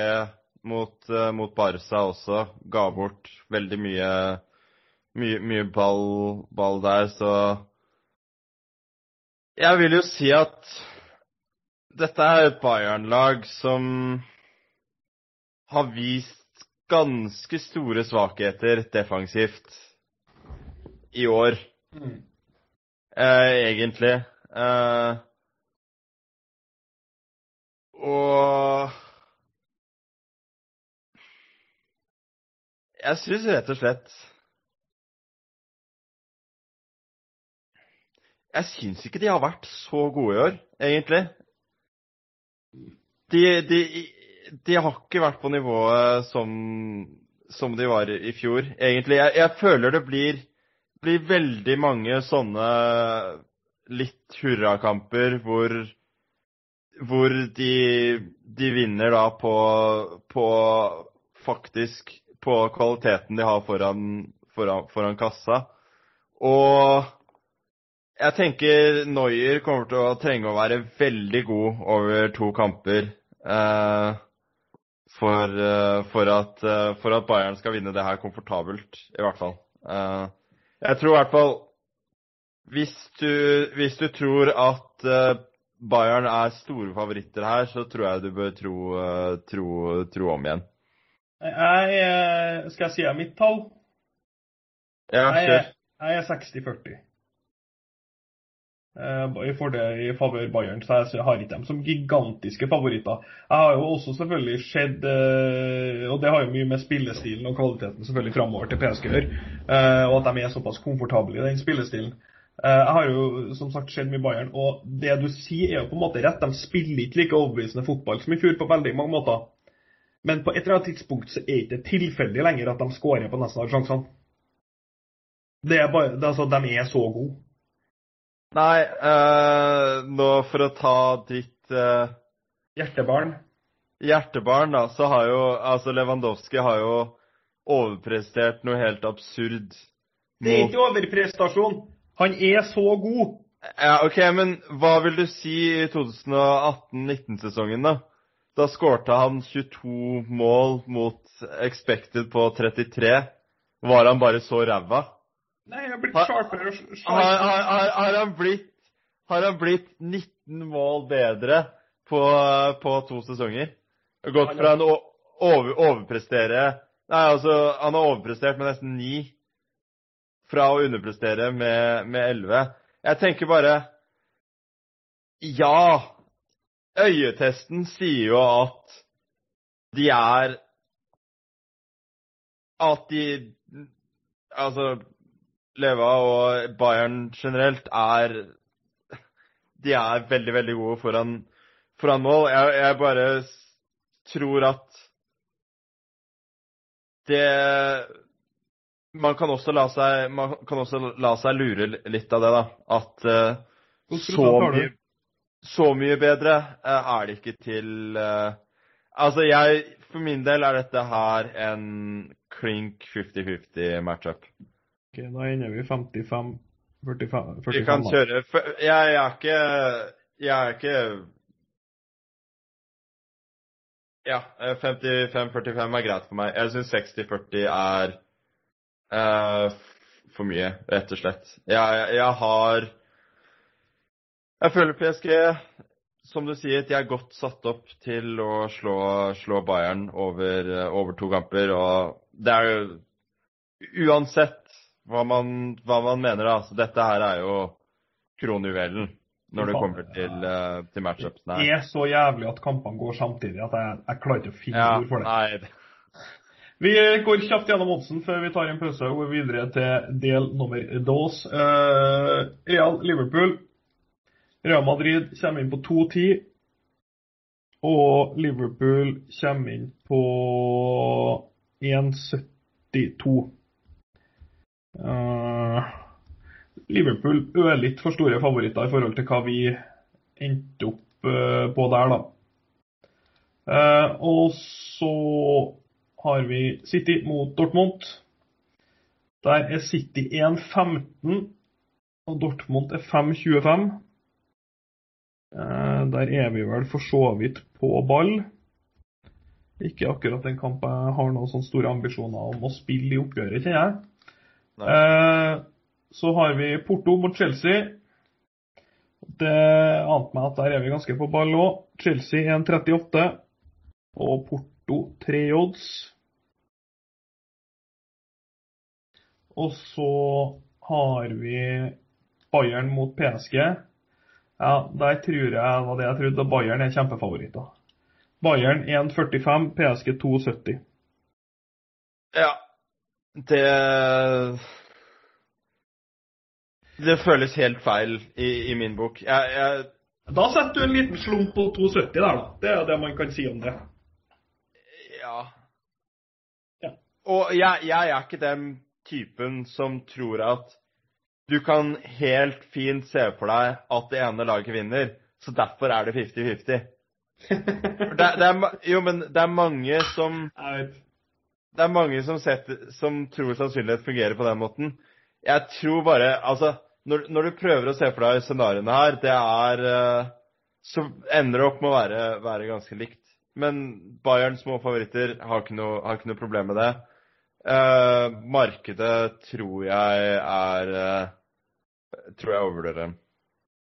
mot, uh, mot Barca også. Ga bort veldig mye, mye, mye ball, ball der, så Jeg vil jo si at dette er et Bayern-lag som har vist ganske store svakheter defensivt i år, Mm. eh, egentlig. Eh, og Jeg syns rett og slett Jeg syns ikke de har vært så gode i år, egentlig. De, de, de har ikke vært på nivået som, som de var i fjor, egentlig. Jeg, jeg føler det blir, blir veldig mange sånne litt hurrakamper hvor, hvor de, de vinner da på, på faktisk på kvaliteten de har foran, foran, foran kassa. Og jeg tenker Neuer kommer til å trenge å være veldig god over to kamper eh, for, eh, for, at, eh, for, at, Bayern skal vinne det her komfortabelt, i hvert fall. Eh, jeg tror i hvert fall hvis du, hvis du tror at Bayern er store favoritter her, så tror jeg du bør tro, tro, tro om igjen. Jeg skal jeg si mitt tall? Ja, jeg, kjør. Jeg er 60-40. Uh, I favør Bayern, så jeg har ikke dem som gigantiske favoritter. Jeg har jo også selvfølgelig sett, uh, og det har jo mye med spillestilen og kvaliteten selvfølgelig framover til PSG å gjøre, uh, og at de er såpass komfortable i den spillestilen. Jeg har jo som sagt sett mye Bayern, og det du sier er jo på en måte rett. De spiller ikke like overbevisende fotball som i fjor på veldig mange måter. Men på et eller annet tidspunkt så er det ikke tilfeldig lenger at de skårer på nesten alle sjansene. Det er bare, det er altså, De er så gode. Nei, uh, nå for å ta ditt uh, Hjertebarn. Hjertebarn, da, så har jo altså Lewandowski har jo overprestert noe helt absurd. Det er ikke overprestasjon. Han er så god. Ja, OK, men hva vil du si i 2018-19-sesongen, da? Da skårte han 22 mål mot expected på 33. Var han bare så ræva? Nei, jeg har blitt sharpere og har, har, har, har, han blitt, har han blitt 19 mål bedre på, på to sesonger? Gått fra en over, overprestere Nei, altså, han har overprestert med nesten 9 fra å underprestere med, med 11. Jeg tenker bare Ja! Øyetesten sier jo at de er At de Altså Leva og Bayern generelt er De er veldig, veldig gode foran, foran mål. Jeg, jeg, bare tror at det Man kan seg, man kan også la seg lure litt av det, da. At uh, så, mye, så mye bedre uh, er det ikke til uh, Altså, jeg For min del er dette her en klink 50-50 matchup. Ok, Da ender vi 55 45, 45 Vi kan kjøre Jeg, jeg er ikke Jeg er ikke Ja, 55-45 er greit for meg. Jeg syns 60-40 er uh, for mye, rett og slett. Jeg, jeg har Jeg føler PSG, som du sier, de er godt satt opp til å slå, slå Bayern over, over to kamper. Og det er jo Uansett hva man, hva man mener, da. Så dette her er jo kronjuvelen når det kommer til, uh, til matchupsene. Det er så jævlig at kampene går samtidig at jeg, jeg klarer ikke å finne ja, ord for det. Nei. Vi går kjapt gjennom oddsen før vi tar en pause og går videre til del nummer dos. Uh, Real Liverpool. Real Madrid kommer inn på 2-10. Og Liverpool kommer inn på 1,72. Uh, Liverpool ørlitt for store favoritter i forhold til hva vi endte opp uh, på der, da. Uh, og så har vi City mot Dortmund. Der er City 1,15, og Dortmund er 5,25. Uh, der er vi vel for så vidt på ball. Ikke akkurat en kamp jeg har noen sånne store ambisjoner om å spille i oppgjøret, kjenner jeg. Eh, så har vi Porto mot Chelsea. Det ante meg at der er vi ganske på ball òg. Chelsea 1,38 og Porto 3 odds. Og så har vi Bayern mot PSG. Ja, der tror jeg var det jeg trodde. Bayern er kjempefavoritter. Bayern 1,45, PSG 2,70. Ja. Det Det føles helt feil i, i min bok. Jeg, jeg, Da setter du en liten slump på 2,70 der, da. Det er det man kan si om det. ja. Ja. Og jeg, jeg er ikke den typen som tror at du kan helt fint se for deg at det ene laget vinner, så derfor er det 50-50. For Det, det er, ma- jo, men det er mange som Jeg vet. Det er mange som, setter, som tror sannsynlighet fungerer på den måten. Jeg tror bare Altså, når, når du prøver å se for deg scenarioene her, det er eh, Så ender det opp med å være, være ganske likt. Men Bayern små favoritter har ikke noe, har ikke noe problem med det. Uh, markedet tror jeg er uh, Tror jeg overvurderer dem.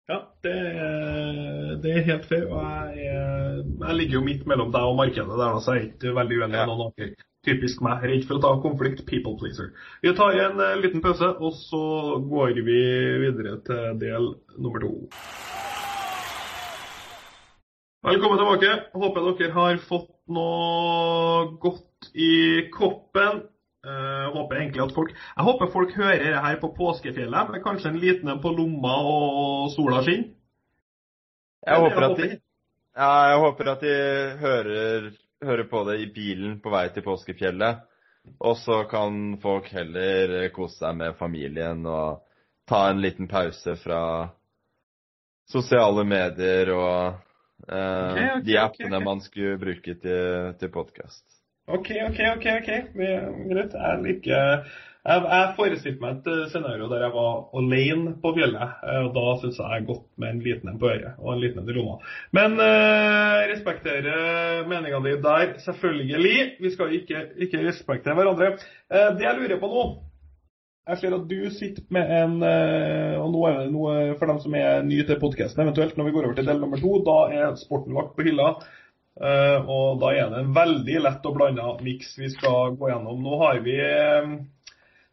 Ja, det er, det er helt fair. Og jeg, jeg ligger jo midt mellom deg og markedet der, så jeg er ikke veldig uenig Ja. noen andre. Typisk meg. Redd for å ta konflikt. People pleaser. Vi tar en eh, liten pause, og så går vi videre til del nummer to. Velkommen tilbake. Håper dere har fått noe godt i koppen. Jeg håper egentlig at folk Jeg håper folk hører det her på påskefjellet, med kanskje en liten en på lomma og sola skinner. Jeg jeg håper at de hører, hører på det i bilen på vei til påskefjellet. Og så kan folk heller kose seg med familien og ta en liten pause fra sosiale medier og Uh, okay, okay, de appene okay, man skulle bruke til, til podkast. OK, OK, OK. ok. Vi- Greit. Jeg liker jeg, jeg forestilte meg et eh, scenario der jeg var alene på fjellet. eh, og Da syns jeg jeg godt med en liten en på øret og en liten en i lomma. Men eh, respekterer meninga di der, selvfølgelig. Vi skal ikke, ikke respektere hverandre. Eh, det jeg lurer på nå Jeg ser at du sitter med en eh, Og nå er det noe for dem som er nye til podkasten, eventuelt når vi går over til del nummer to. Da er sporten lagt på hylla. Og da er det en veldig lett og blanda miks vi skal gå gjennom. Nå har vi,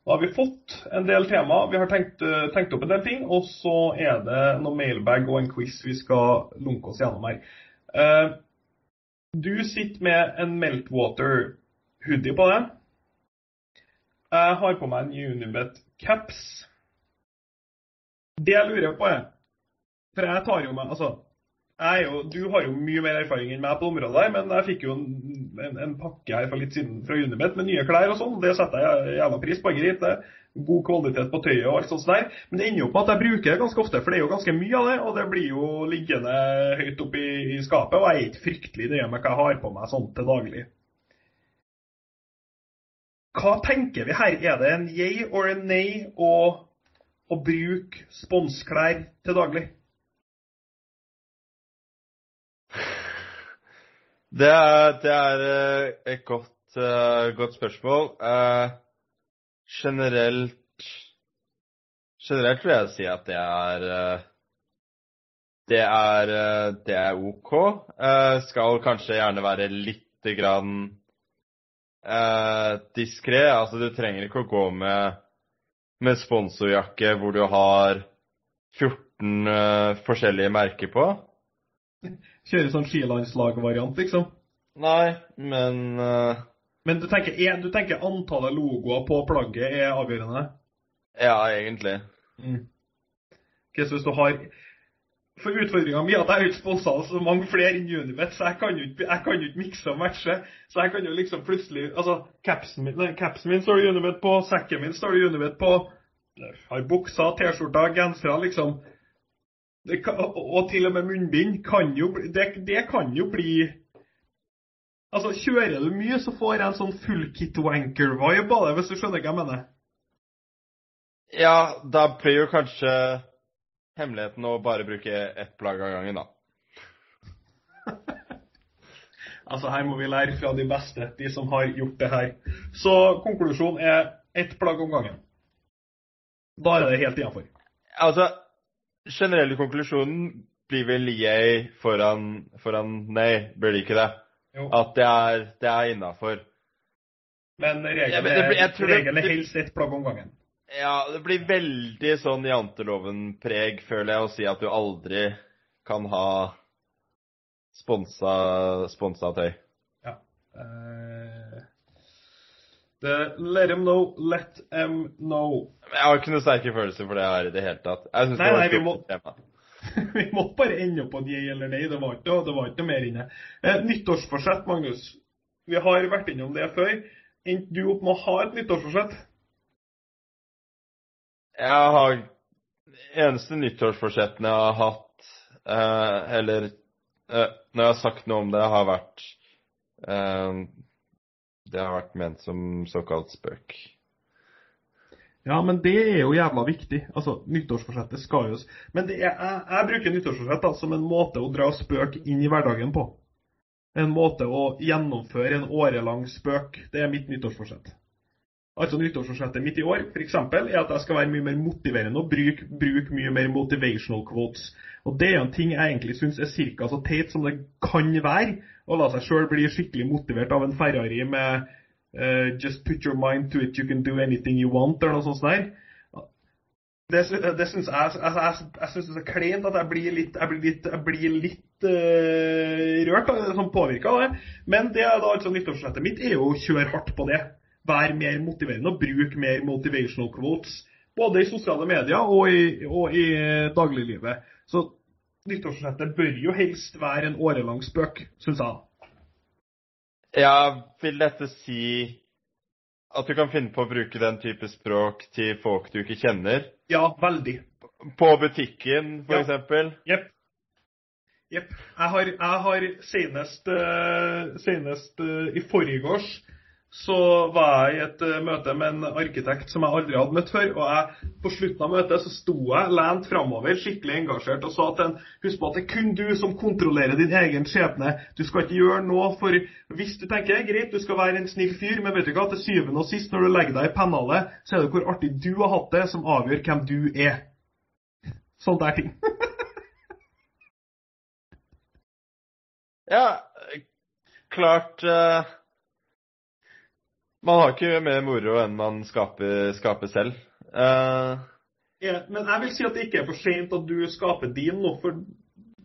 nå har vi fått en del tema. Vi har tenkt, eh, tenkt opp en del ting. Og så er det noe mailbag og en quiz vi skal lunke oss gjennom her. Eh, du sitter med en Meltwater hoodie på deg. Jeg har på meg en Unibet caps. Det jeg lurer på er For jeg tar jo meg Altså, jo, du har jo mye mer erfaring enn meg på området, her, men jeg fikk jo en, en, en pakke her for litt siden fra Unibet med nye klær og sånn. Det setter jeg jævla pris på. Greit, det. God kvalitet på tøyet og alt sånt der. Men det ender jo på at jeg bruker det ganske ofte, for det er jo ganske mye av det. Og det blir jo liggende høyt oppe i, i skapet, og jeg er ikke fryktelig nøye med hva jeg har på meg sånn til daglig. Hva tenker vi her? Er det en yay or en nay å, å bruke sponsklær til daglig? Det er, det er eh, et godt, eh, godt spørsmål. Eh, generelt Generelt vil jeg si at det er Det er, det er OK. Skal kanskje gjerne være lite grann diskré. Altså, du trenger ikke å gå med, med sponsorjakke hvor du har 14 eh, forskjellige merker på. Kjøre sånn skilandslag-variant, liksom? Nei, men uh... Men du tenker, er- du tenker antallet logoer på plagget er avgjørende? Ja, egentlig. Ok, så hvis du har For utfordringa mi er at jeg har ikke sponsa så mange flere enn Unibet, så jeg kan jo ikke, ikke mikse og matche. Så jeg kan jo liksom plutselig Altså, capsen min, nei, capsen min står det Unibet på, sekken min står det Unibet på. Jeg har bukser, T-skjorter, gensere, liksom. Det kan, og, til og med munnbind kan jo det, det kan jo bli Altså, kjører du mye, så får jeg en sånn full kit wanker-vibe av det, hvis du skjønner hva jeg mener. Ja, da blir jo kanskje hemmeligheten å bare bruke ett plagg av gangen, da. Altså, her må vi lære fra de beste, de som har gjort det her. Så konklusjonen er ett plagg om gangen. Da er det helt innafor. Altså, generelle konklusjonen blir vel yay foran, foran nei, blir det ikke det? Jo. At det er, det er innafor. Men regelen Ja, er, helst ett plagg om gangen. Ja, det blir veldig sånn janteloven-preg, føler jeg, å si at du aldri kan ha sponsa, sponsa tøy. Eh, det, let them know, let them know. Jeg har ikke noen sterke følelser for det her i det hele tatt. Nei, det nei, vi må-. Vi må bare ende opp på et eller nei. Det var ikke, det var ikke mer inne. Eh, nyttårsforsett, Magnus. Vi har vært innom det før. Endte du opp med å ha et nyttårsforsett? Jeg har Eneste nyttårsforsettene jeg har hatt, eh, eller eh, når jeg har sagt noe om det, har vært eh, Det har vært ment som såkalt spøk. Ja, men det er jo jævla viktig. Altså, Nyttårsforsettet skal jo Men er, jeg, jeg bruker nyttårsforsett da, som en måte å dra spøk inn i hverdagen på. En måte å gjennomføre en årelang spøk. Det er mitt nyttårsforsett. Altså Nyttårsforsettet mitt i år eksempel, er at jeg skal være mye mer motiverende og bruke, bruke mye mer motivational quotes. Og Det er en ting jeg egentlig syns er ca. så teit som det kan være. Å la seg sjøl bli skikkelig motivert av en Ferrari med uh, 'Just put your mind to it, you can do anything you want', eller noe sånt der. Det, det syns jeg, altså, jeg, jeg, jeg synes det er kleint at jeg blir litt, jeg blir litt, jeg blir litt uh, rørt, sånn påvirka av det. Men det er da altså nyttårsforsettet mitt er jo å kjøre hardt på det. Være mer motiverende og bruke mer motivational quotes. Både i sosiale medier og i, og i eh, dagliglivet. Så nyttårsforsettet bør jo helst være en årelang spøk, syns jeg. Ja, vil dette si at du kan finne på å bruke den type språk til folk du ikke kjenner? Ja, veldig. På butikken, for Ja. eksempel? Jepp. Jepp. Jeg har, jeg har senest, uh, senest eh, i forgårs så var jeg i et eh, møte med en arkitekt som jeg aldri hadde møtt før. Og jeg, på slutten av møtet så sto jeg lent framover, skikkelig engasjert, og sa til en Husk på at det er kun du som kontrollerer din egen skjebne. Du skal ikke gjøre noe for Hvis du tenker greit, du skal være en snill fyr, men vet du hva, til syvende og sist, når du legger deg i pennalet, så er det hvor artig du har hatt det, som avgjør hvem du er. Sånne der ting. Ja, klart eh, Man har ikke mer moro enn man skaper, skaper selv. Uh, Ja, men jeg vil si at det ikke er for sent at du skaper din nå. For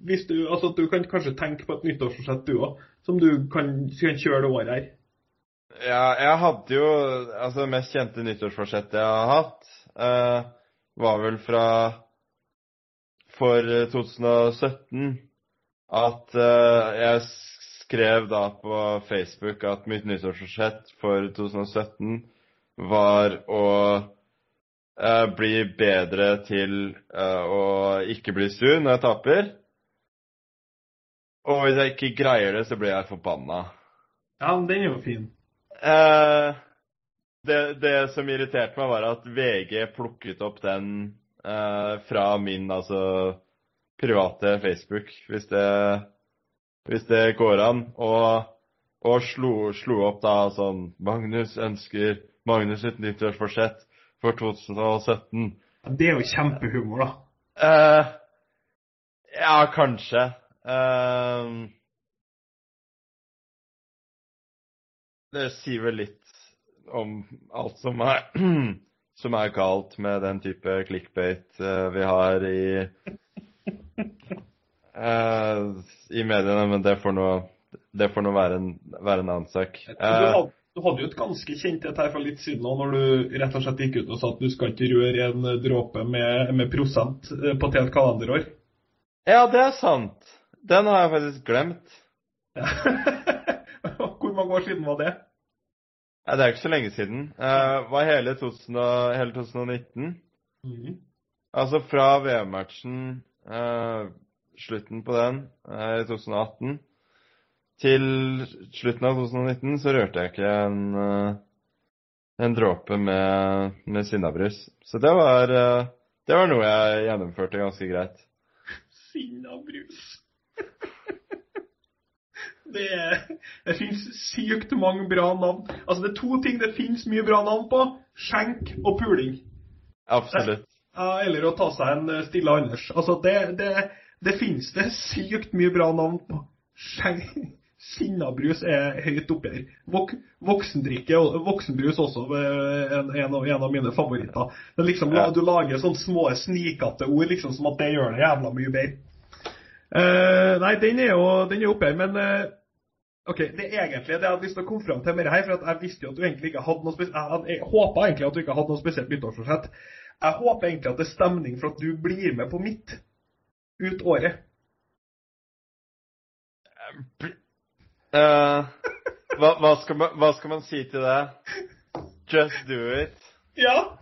hvis du, altså du kan kanskje tenke på et nyttårsforsett du òg, som du kan, kan kjøre det året her. ja, jeg hadde jo Altså, det mest kjente nyttårsforsettet jeg har hatt, uh, var vel fra for 2017 at uh, jeg skrev da på Facebook at mitt nyttårsforsett for 2017 var å eh, bli bedre til eh, å ikke bli sur når jeg taper. Og hvis jeg ikke greier det, så blir jeg forbanna. Ja, men den er jo fin. Eh, det, det som irriterte meg, var at VG plukket opp den eh, fra min altså private Facebook, hvis det, hvis det går an. Og, og slo, slo opp da sånn Magnus ønsker Magnus sitt nyttårsforsett for 2017. Det er jo kjempehumor, da. Uh, ja, kanskje. Uh, det sier vel litt om alt som er, som er galt med den type clickbait eh, vi har i eh, i mediene, men det får nå det får nå være en, være en annen sak. Du Eh, du hadde jo et ganske kjent et her for litt siden òg, når du rett og slett gikk ut og sa at du skal ikke røre en dråpe med, med prosent eh, på et helt kalenderår. ja, det er sant. Den har jeg faktisk glemt. Hvor mange år siden var det? Nei, det er ikke så lenge siden. Det var hele, 2000, hele 2019. Mm. Altså fra VM-matchen, eh, slutten på den eh, i 2018, til slutten av 2019 så rørte jeg ikke en, eh, en dråpe med, med sinnabrus. Så det var, eh, Det var noe jeg gjennomførte ganske greit. Sinnabrus. Det, det finnes sykt mange bra navn. Altså, det er to ting det finnes mye bra navn på. Skjenk og puling. Absolutt. Eller å ta seg en Stille Anders. Altså, det, det, det finnes det sykt mye bra navn på. Sinnabrus er høyt oppe her. Vok, voksendrikke, voksenbrus også er en, en, av, en av mine favoritter. Det er liksom, Ja. Du lager sånne små snikete ord liksom som at det gjør det jævla mye bedre. Uh, nei, den er jo den er oppe her, men uh, OK, det er egentlig det jeg hadde lyst til å komme fram til med det her, for at jeg visste jo at du egentlig ikke hadde noe spesielt Jeg, jeg håpa egentlig at du ikke hadde noe spesielt nyttårsforsett. Jeg håper egentlig at det er stemning for at du blir med på mitt ut året. Uh, hva, hva, skal man, hva skal man si til det? Just do it. Ja!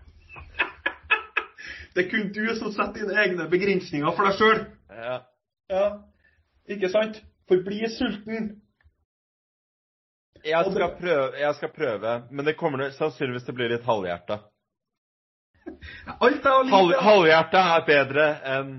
Det er kun du som setter dine egne begrensninger for deg sjøl. Ja. Ja. Ikke sant? Forbli sulten. Jeg skal, prøve, jeg skal prøve, men det kommer sannsynligvis til å bli litt halvhjerta. Er halvhjerta er bedre enn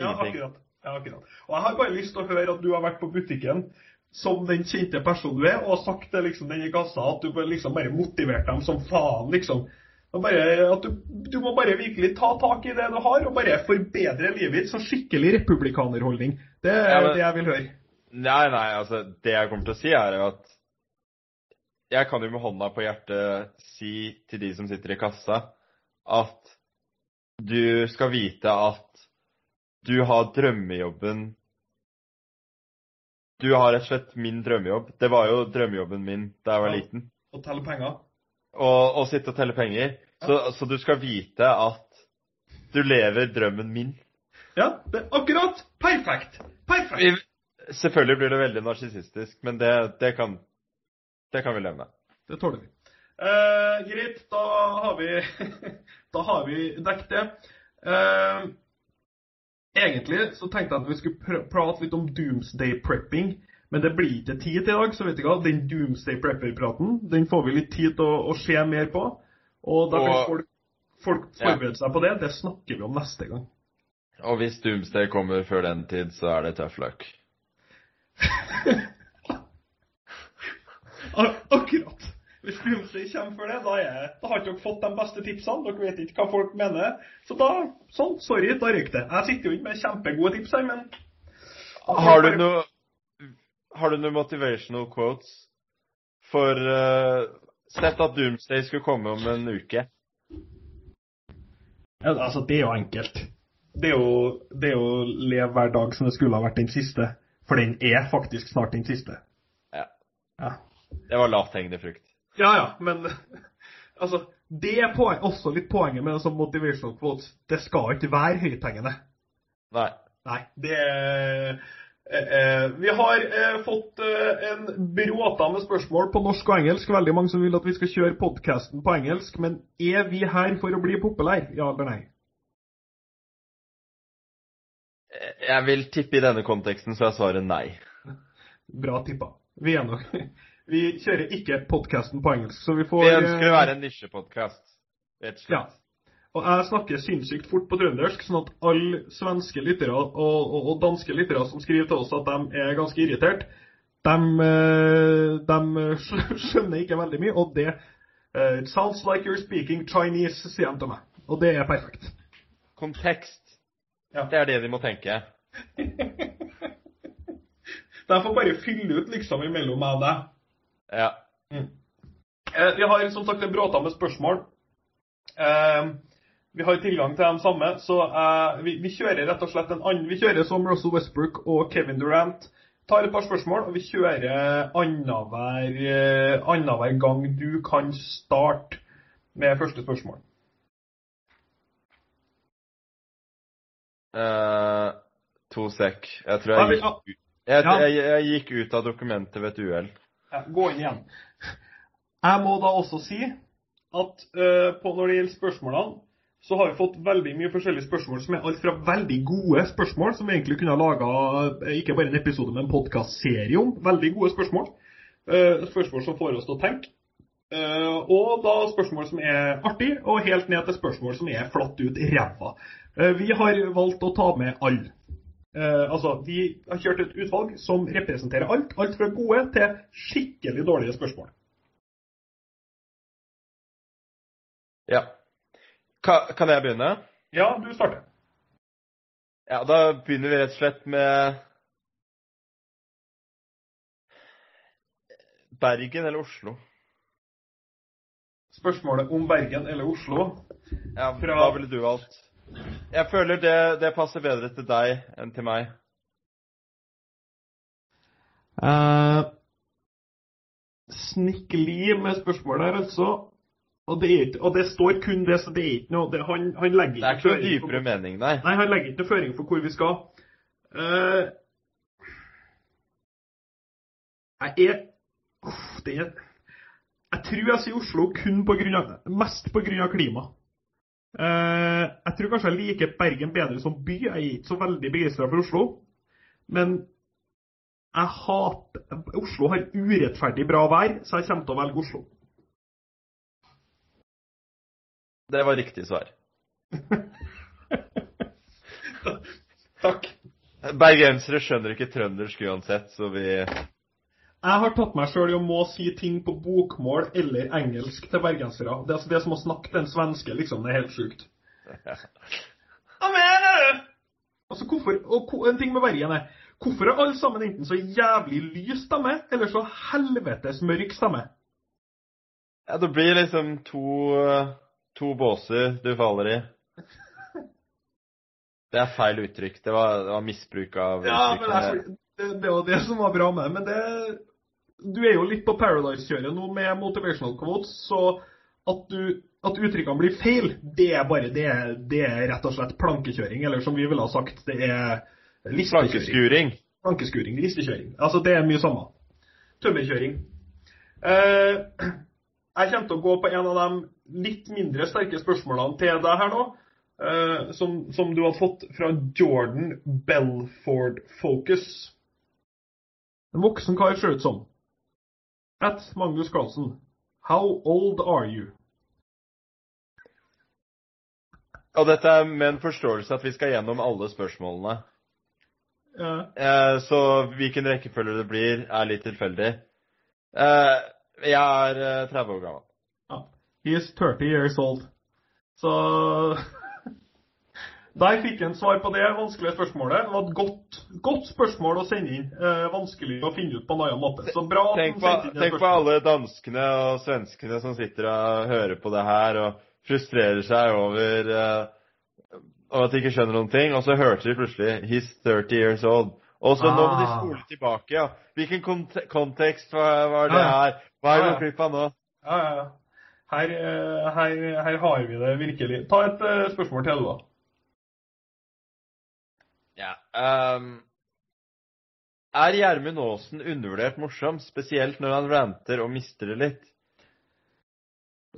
Ja, akkurat. ja, akkurat. Og jeg har bare lyst til å høre at du har vært på butikken som den kjente personen du er, og sagt til liksom, den i kassa at du liksom bare motiverte dem som faen, liksom. Bare, at du, du må bare virkelig ta tak i det du har, og bare forbedre livet ditt. Så skikkelig republikanerholdning. Det er Ja, men- det jeg vil høre. Nei, nei, altså Det jeg kommer til å si, er jo at Jeg kan jo med hånda på hjertet si til de som sitter i kassa, at du skal vite at du har drømmejobben Du har rett og slett min drømmejobb. Det var jo drømmejobben min da jeg var Ja. liten. Å telle penger. Og, og, sitte og telle penger. Så, så du skal vite at du lever drømmen min. Ja, det, akkurat! Perfekt! Perfekt! Selvfølgelig blir det veldig narsissistisk, men det, det, kan, det kan vi leve med. Det tåler vi. Eh, greit, da har vi Da har vi dekket det. Eh, egentlig så tenkte jeg at vi skulle pr prate litt om doomsday prepping. Men det blir ikke tid til i dag, så vet du hva, den doomsday prepper-praten den får vi litt tid til å, å se mer på. Og da kan folk, folk forberede seg på det. Det snakker vi om neste gang. Og hvis Doomsday kommer før den tid, så er det tough luck. Akkurat. Hvis doomsday kommer før det, da, er, da har ikke dere fått de beste tipsene. Dere vet ikke hva folk mener. Så da Sånn, sorry, da røyk det. Jeg sitter jo ikke med kjempegode tips her, men Har du noe Har du noe motivational quotes for uh, Sett at Doomsday skulle komme om en uke. Ja, altså, det er jo enkelt. Det er jo, det er jo leve hver dag som det skulle ha vært den siste. For den er faktisk snart den siste. Ja. Ja, Det var lavthengende frukt. Ja, ja men altså Det er poeng, også litt poenget med sånn motivational quotes. Det skal ikke være høythengende. Nei. Nei, det er eh, eh, Vi har eh, fått eh, en bråta med spørsmål på norsk og engelsk. Veldig mange som vil at vi skal kjøre podkasten på engelsk. Men er vi her for å bli populære? Ja eller nei? Jeg vil tippe i denne konteksten, så jeg svarer nei. Bra tippa. Vi er nok Vi kjører ikke podkasten på engelsk, så vi får Vi ønsker å være en nisjepodkast, rett og slett. Ja. Og jeg snakker sinnssykt fort på trøndersk, sånn at alle svenske lyttere og, og, og danske lyttere som skriver til oss at de er ganske irritert, de, eh, de skjønner ikke veldig mye. Og det eh, It sounds like you're speaking Chinese, sier de til meg. Og det er perfekt. Kontekst. Ja. Det er det de må tenke. jeg får bare fylle ut liksom imellom meg og deg. Ja. Eh, Vi har som sagt en bråta med spørsmål. Eh, vi har tilgang til de samme, så eh, vi, vi kjører rett og slett en annen Vi kjører som Russell Westbrook og Kevin Durant. Tar et par spørsmål, og vi kjører annenhver eh, annenhver gang du kan starte med første spørsmål. Uh, to sek. Jeg tror jeg jeg, jeg, jeg gikk ut av dokumentet ved et uhell. Ja, gå inn igjen. Jeg må da også si at uh, på når det gjelder spørsmålene, så har vi fått veldig mye forskjellige spørsmål som er alt fra veldig gode spørsmål, som vi egentlig kunne ha laga ikke bare en episode, men en podkastserie om. Veldig gode spørsmål. Uh, spørsmål som får oss til å tenke. Uh, og da spørsmål som er artig, og helt ned til spørsmål som er flatt ut ræva. Eh, vi har valgt å ta med alle. Eh, altså, Vi har kjørt et utvalg som representerer alt. Alt fra gode til skikkelig dårlige spørsmål. Ja. Ka- Kan jeg begynne? Ja, du starter. Ja, da begynner vi rett og slett med Bergen eller Oslo? Spørsmålet om Bergen eller Oslo. Ja, Fra- Hva ville du valgt? Jeg føler det, det passer bedre til deg enn til meg. Uh, Snikli med spørsmålet her, altså. Og det, ikke, og det står kun det, så det er ikke noe det, han, han legger Det er ikke noe dypere mening, nei. Nei, han legger ikke noe føring for hvor vi skal. Uh, jeg er uh, det er Jeg tror jeg sier Oslo kun på grunn av, mest pga. klima. Eh, jeg tror kanskje jeg liker Bergen bedre som by. Jeg er ikke så veldig begeistra for Oslo. Men jeg hater Oslo har urettferdig bra vær, så jeg kommer til å velge Oslo. Det var riktig svar. Takk. Bergensere skjønner ikke trøndersk uansett, så vi Jeg har tatt meg sjøl i å må si ting på bokmål eller engelsk til bergensere. Det er altså det som å snakke den svenske, liksom. Det er helt sjukt. Hva mener du? Altså, hvorfor, og en ting med Bergen er Hvorfor er alle sammen enten så jævlig lys stemme, eller så helvetes mørk stemme? Ja, det blir liksom to, to båser du faller i. Det er feil uttrykk. Det var, det var misbruk av Ja, men det, er, det, det var det som var bra med. Men det Du er jo litt på Paradise-kjøret nå med motivational quotes, så at, du, at uttrykkene blir feil, det er bare det, det er rett og slett plankekjøring. Eller som vi ville ha sagt, det er listekjøring. Plankeskuring. Plankeskuring, listekjøring. Altså, det er mye samme. Tømmerkjøring. Eh, jeg kommer til å gå på en av de litt mindre sterke spørsmålene til deg her nå. eh, som, som du hadde fått fra Jordan Belford Focus. En voksen kar ser ut som. At Magnus Carlsen. How old are you? Og dette er med en forståelse at vi skal gjennom alle spørsmålene. Ja. Eh, så hvilken rekkefølge det blir, er litt tilfeldig. Eh, jeg er eh, 30 år gammel. Ja. He is 30 years old. Så Der fikk han svar på det vanskelige spørsmålet. Det var et godt, godt spørsmål å sende inn. Eh, vanskelig å finne ut på en annen måte. Så bra Tenk på, tenk på alle danskene og svenskene som sitter og hører på det her og frustrerer seg over, eh, over at de ikke skjønner noen ting, og så hørte de plutselig 'He's 30 years old'. Og så nå må de Ah. spole tilbake, ja. Hvilken kont kontekst var, var det her? Hva er det du klipp av nå? Ja, ja, ja. Her, eh, her, her har vi det virkelig. Ta et uh, spørsmål til, da. Ehm, er Gjermund Aasen undervurdert morsom, spesielt når han ranter og mister det litt?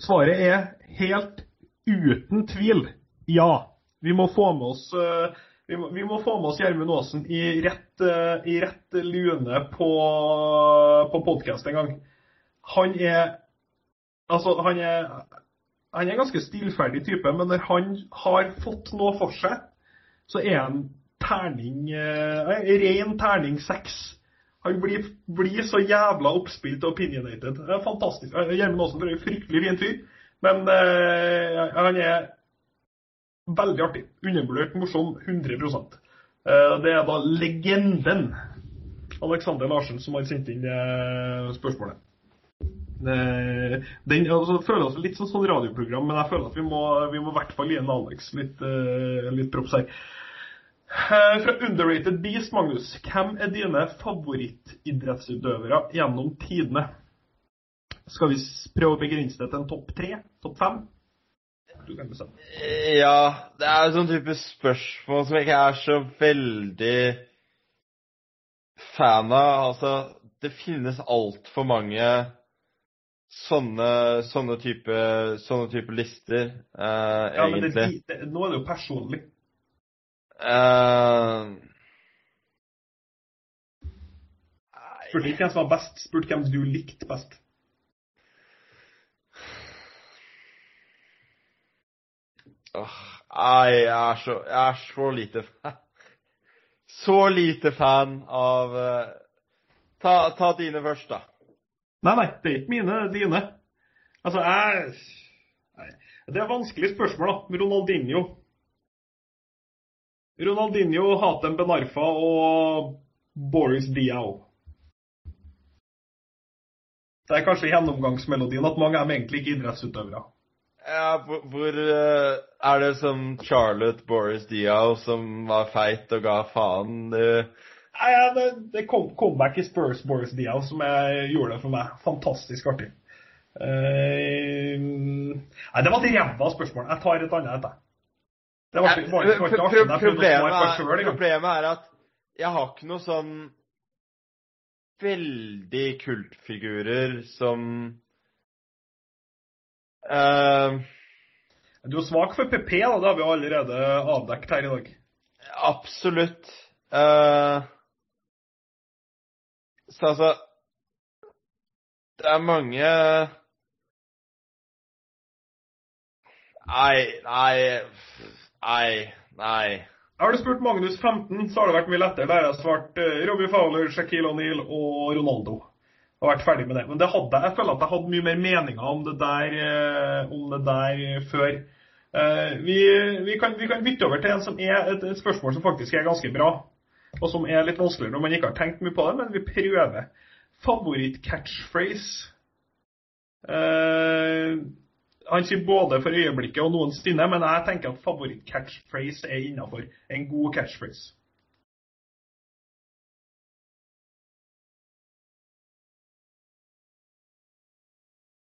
Svaret er helt uten tvil ja. Vi må få med oss uh, vi må, vi må få med oss Gjermund Aasen i rett, eh, i rett lune på, på podkast en gang. Han er Altså, han er han er en ganske stillferdig type, men når han har fått noe for seg, så er han terning eh, ren terning seks. Han blir, blir så jævla oppspilt og opinionated. Det er fantastisk. Eh, Gjermund Aasen er en fryktelig fin fyr, men eh, han er veldig artig. Undervurdert morsom 100 eh, Det er da legenden Alexander Larsen som har sendt inn eh, spørsmålet. Eh, Den altså, føles litt som sånn radioprogram, men jeg føler at vi må, vi må i hvert fall gi en Alex litt, uh, litt props her. Eh, Fra Underrated Beast, Magnus. Hvem er dine favorittidrettsutøvere gjennom tidene? Skal vi prøve å begrense det til en topp tre? Topp fem? Du kan bestemme. Ja, det er en sånn type spørsmål som jeg ikke er så veldig fan av. Altså, det finnes altfor mange sånne, sånne type, sånne type lister, eh, Ja, men det, egentlig. det, nå er det jo personlig. Uh, Spurte ikke hvem som var best, spurte hvem du likte best. Åh, nei, jeg er, så, jeg er så lite fan Så lite fan av uh, ta, ta, dine først, da. Nei, nei, det er ikke mine. Dine. Altså, jeg nei. Det er vanskelig spørsmål, da. Ronaldinho. Ronaldinho, Hatem Benarfa og Boris Diao. Det er kanskje gjennomgangsmelodien at mange er egentlig ikke idrettsutøvere. Ja, hvor, hvor eh, er det som Charlotte Boris Diao som var feit og ga faen? Det, Nei, det, det kom comeback i Spurs Boris Diao som jeg gjorde det for meg. Fantastisk artig. Uh, nei, det var et ræva spørsmål. Jeg tar et annet etter. Jeg prøvde å problemet, på er, problemet er at jeg har ikke noe sånn veldig kultfigurer som uh, Du er svak for PP, da. Det har vi jo allerede avdekket her i dag. Absolutt. Uh, så altså Det er mange Nei, nei Nei, nei. Har du spurt Magnus 15, så har det vært mye lettere. Der har jeg svart eh, Robbie Fowler, Shaquille O'Neal og Ronaldo. Og vært ferdig med det. Men det hadde, jeg føler at jeg hadde mye mer meninger om det der, eh, om det der før. Eh, vi, vi, kan, vi kan bytte over til en som er et, et spørsmål som faktisk er ganske bra. Og som er litt vanskeligere når man ikke har tenkt mye på det, men vi prøver. Favoritt-catchphrase? Eh, han sier både for øyeblikket og noensinne, men jeg tenker at favoritt-catchphrase er innafor. En god catchphrase.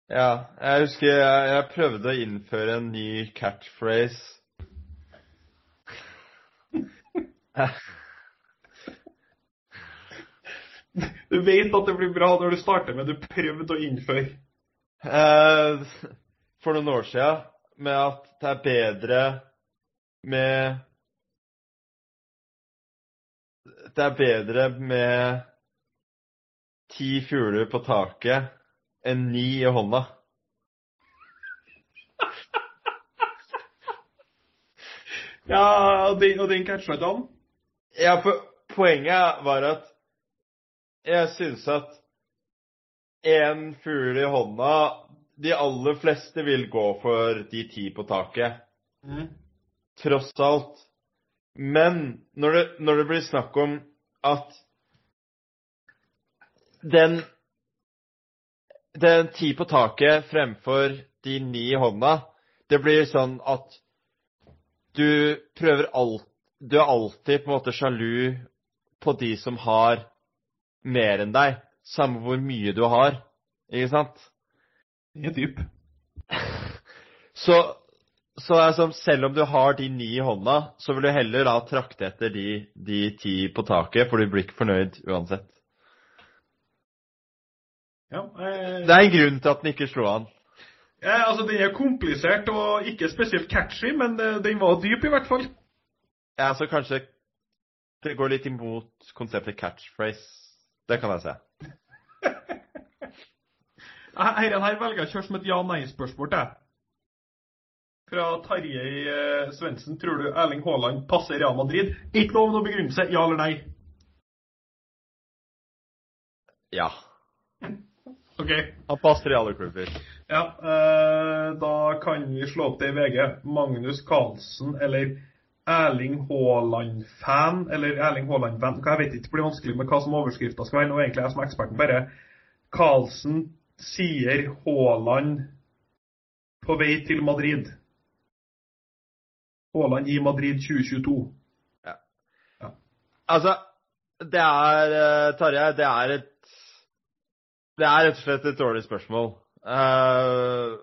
Ja, jeg husker jeg, jeg prøvde å innføre en ny catchphrase. Du vet at det blir bra når du starter med 'du prøvde å innføre'. Eh, for noen år siden med at det er bedre med Det er bedre med ti fugler på taket enn ni i hånda. Ja, og den, og den catcha ikke om? Ja, for poenget var at jeg syns at én fugl i hånda De aller fleste vil gå for de ti på taket. tross alt. Men når det, når det blir snakk om at den den ti på taket fremfor de ni i hånda, det blir sånn at du prøver alt Du er alltid på en måte sjalu på de som har mer enn deg, samme hvor mye du har, ikke sant? Er dyp. Så, så altså, selv om du har de ni i hånda, så vil du heller da trakte etter de, de ti på taket, for du blir ikke fornøyd uansett. Ja, eh, Det er en grunn til at den ikke slo an. ja, altså Den er komplisert og ikke spesielt catchy, men eh, den var dyp i hvert fall. Ja, så kanskje det går litt imot konseptet catchphrase. Det kan jeg se. Herren her velger jeg å kjøre som et ja-nei-spørsmål til. Fra Tarjei eh, Svendsen. Tror du Erling Haaland passer Real Madrid? Ikke lov noen begrunnelse, ja eller nei? Ja. OK. Han passer i alle klubber. Ja, eh, da kan vi slå opp det i VG. Magnus Carlsen eller Erling Haaland-fan, eller Erling Haaland-venn. Jeg vet ikke, det blir vanskelig med hva som overskrifta skal være. Nå er egentlig jeg som er eksperten bare Carlsen sier Haaland på vei til Madrid. Haaland i Madrid 2022. Altså, det er eh, Tarjei, det er et Det er rett og slett et dårlig spørsmål. Uh,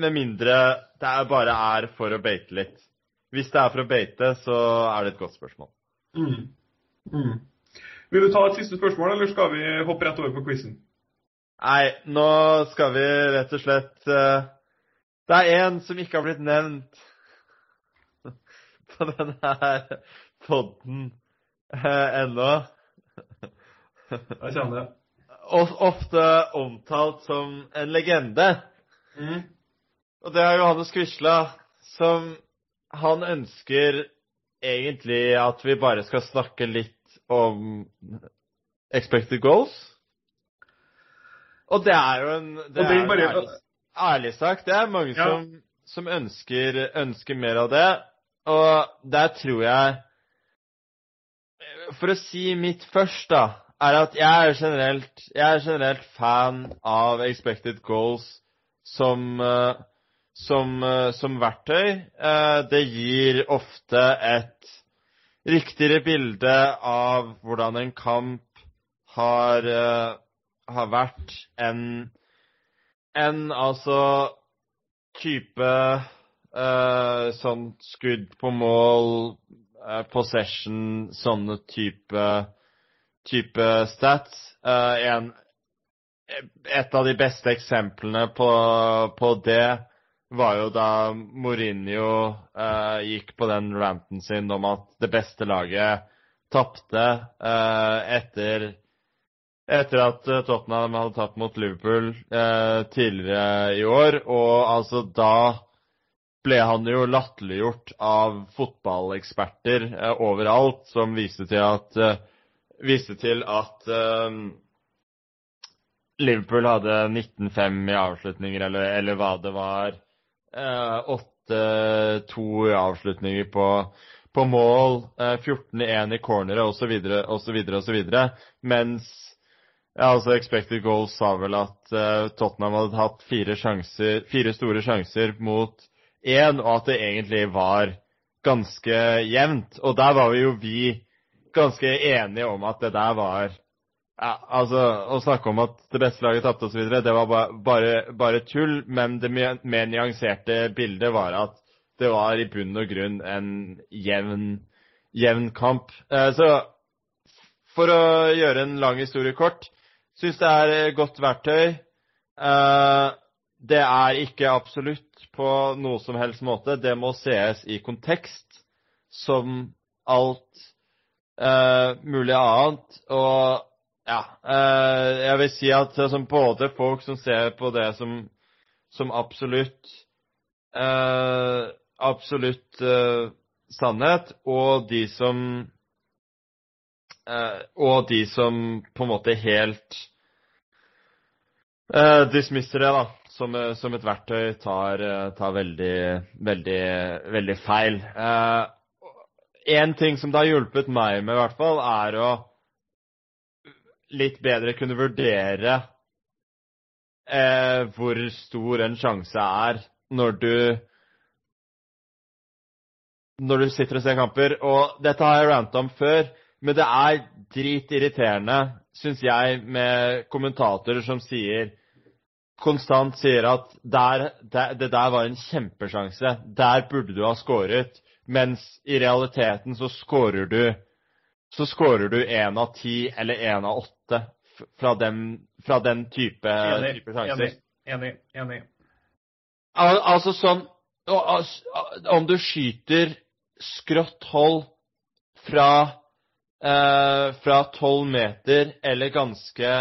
med mindre det er bare er for å beite litt. Hvis det er for å beite, så er det et godt spørsmål. Mm. Mm. Vil du ta et siste spørsmål, eller skal vi hoppe rett over på quizen? Nei, nå skal vi rett og slett uh, Det er en som ikke har blitt nevnt på denne her podden uh, ennå. Jeg kjenner det. Ofte omtalt som en legende. Mm. Og det er Johannes Quisla, som Han ønsker egentlig at vi bare skal snakke litt om expected goals. Og det er jo en det er bare- ærlig, ærlig sagt, det er mange Ja. som, som ønsker, ønsker mer av det. Og der tror jeg For å si mitt først, da, er at jeg er generelt, jeg er generelt fan av expected goals som som, som verktøy. Eh, Det gir ofte et riktigere bilde av hvordan en kamp har, eh, har vært en en altså type uh, sånn skudd på mål, uh, possession, sånne type, type stats. Uh, en, et av de beste eksemplene på, på det var jo da Mourinho gikk på den ranten sin om at det beste laget tapte etter etter at eh, Tottenham hadde tapt mot Liverpool eh, tidligere i år. Og altså da ble han jo latterliggjort av fotballeksperter eh, overalt, som viste til at eh, viste til at eh, Liverpool hadde 19-5 i avslutninger, eller, eller hva det var. Eh, 8-2 i avslutninger på, på mål, eh, 14-1 i cornere osv., osv., osv. Mens ja, altså Expected Goals sa vel at uh, Tottenham hadde hatt fire, sjanser, fire store sjanser mot én, og at det egentlig var ganske jevnt. Og der var vi jo vi ganske enige om at det der var ja, altså, Å snakke om at det beste laget tapte osv., det var ba, bare, bare tull. Men det mer, nyanserte bildet var at det var i bunn og grunn en jevn, jevn kamp. Eh, så for å gjøre en lang historie kort syns det er et godt verktøy. Eh, det er ikke absolutt på noe som helst måte. Det må sees i kontekst, som alt eh, mulig annet. Og ja, eh, jeg vil si at både folk som ser på det som, som absolutt eh, absolutt eh, sannhet, og de som eh, og de som på en måte helt eh, dismisser det da, som, eh, som et verktøy, tar, eh, tar veldig, veldig, veldig feil. Eh, en ting som det har hjulpet meg med, i hvert fall, er å litt bedre kunne vurdere eh, hvor stor en sjanse er når du når du sitter og ser kamper. Og dette har jeg ranta om før, men det er dritirriterende, syns jeg, med kommentatorer som sier konstant sier at der, der, det der var en kjempesjanse, der burde du ha skåret, mens i realiteten så skårer du så skårer du én av ti eller én av åtte fra den, fra den type, Enig. type sjanser. Enig. Enig. Al altså sånn Om du skyter skrått hold fra fra tolv meter eller ganske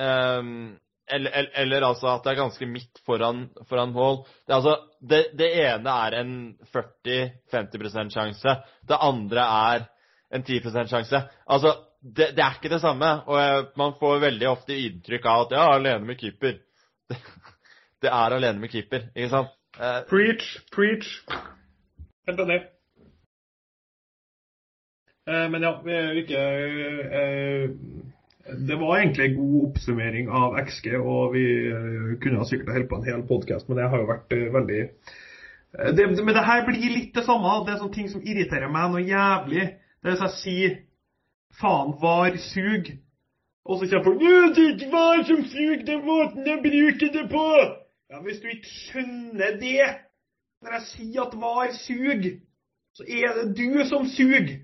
ehm, eller, eller, eller altså at det er ganske midt foran, foran mål. Det, altså, det, det ene er en 40-50% sjanse. Det andre er en 10 sjanse. Altså, det, det er ikke det samme. Og eh, man får veldig ofte inntrykk av at ja, alene med keeper. Det, det er alene med keeper, ikke sant? Eh, Preach, preach. Helt enig. Eh, Men ja, vi er ikke eh, Det var egentlig en god oppsummering av XG, og vi eh, kunne ha sikkert holdt på en hel podkast, men det har jo vært veldig det, Men det her blir litt det samme. Det er sånne ting som irriterer meg noe jævlig. Det er hvis jeg sier faen, var sug. Og så kommer folk «Ja, Det er ikke var som sug, det er måten de bruker det på. Ja, Hvis du ikke skjønner det når jeg sier at var sug, så er det du som suger.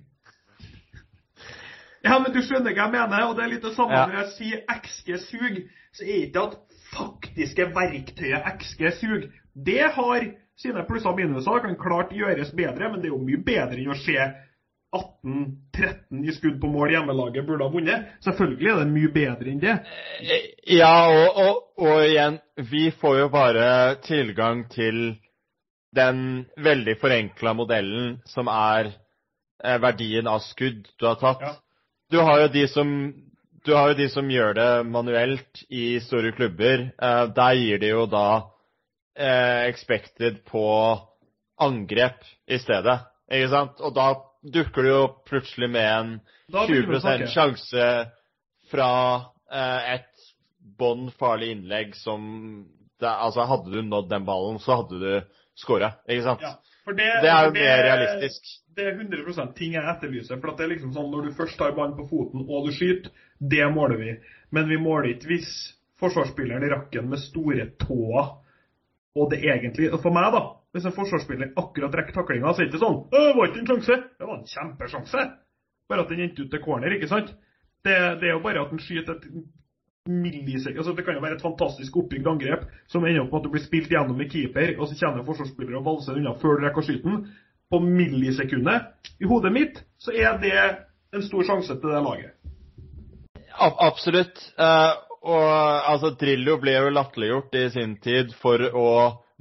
Ja, men du skjønner hva jeg mener, og det er litt det samme Ja. når jeg sier XG sug, så er ikke det at faktiske verktøyet XG sug. Det har sine plusser og minuser, kan klart gjøres bedre, men det er jo mye bedre enn å se 18-13 i skudd på mål hjemmelaget burde ha vunnet. Selvfølgelig er det mye bedre enn det. Ja, og, og, og igjen, vi får jo bare tilgang til den veldig forenkla modellen som er eh, verdien av skudd du har tatt. Ja. Du har jo de som du har jo de som gjør det manuelt i store klubber. Eh, der gir de jo da eh, expected på angrep i stedet. Ikke sant? Og da dukker du jo plutselig med en Da begynner vi å 20 snakke. sjanse fra eh, et bånn farlig innlegg som det, Altså, hadde du nådd den ballen, så hadde du skåra, Ikke sant? Ja, det, Det er jo mer realistisk. Det er 100 ting jeg etterlyser. For det er liksom sånn når du først tar ballen på foten og du skyter, det måler vi. Men vi måler ikke hvis forsvarsspilleren rakk den med store tåa. Og det egentlig For meg, da. Hvis en forsvarsspiller akkurat rekker taklinga, så er det ikke sånn «Å, Det var ikke en sjanse. Det var en kjempesjanse. Bare at den endte ut til corner, ikke sant? Det, det er jo bare at den skyter et millisekund altså Det kan jo være et fantastisk oppbygd angrep som ender opp med at du blir spilt gjennom med keeper, og så kjenner forsvarsspillere og valser unna før du rekker å skyte den. På millisekundet. I hodet mitt så er det en stor sjanse til det laget. Ab absolutt. Eh, og altså, Drillo ble jo latterliggjort i sin tid for å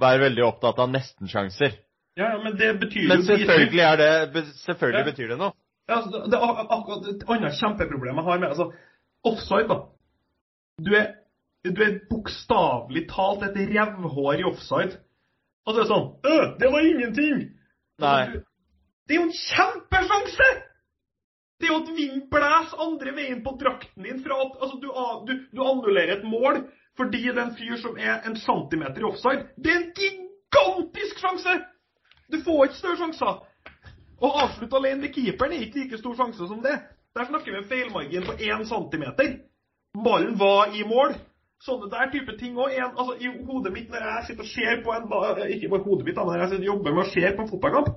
være veldig opptatt av nestensjanser. Ja, men det betyr Men jo selvfølgelig, er det, selvfølgelig Ja. betyr det noe. Ja, altså, det- det er akkurat et annet kjempeproblem jeg har med altså, offside. da. Du er, du er bokstavelig talt et revhår i offside. Og det er sånn «Øh, Det var ingenting! Nei. Det er jo en kjempesjanse! Det er jo at vindblæs andre veien på drakten din fra at altså, du, du, du annullerer et mål fordi det er en fyr som er en centimeter i offside. Det er en gigantisk sjanse! Du får ikke større sjanser. Å avslutte alene med keeperen er ikke like stor sjanse som det. Der snakker vi en feilmargin på én centimeter. Ballen var i mål. Sånne der type ting òg. Altså, I hodet mitt når jeg sitter og ser på en Ikke bare hodet mitt, men jeg sitter og jobber med å se på en fotballkamp,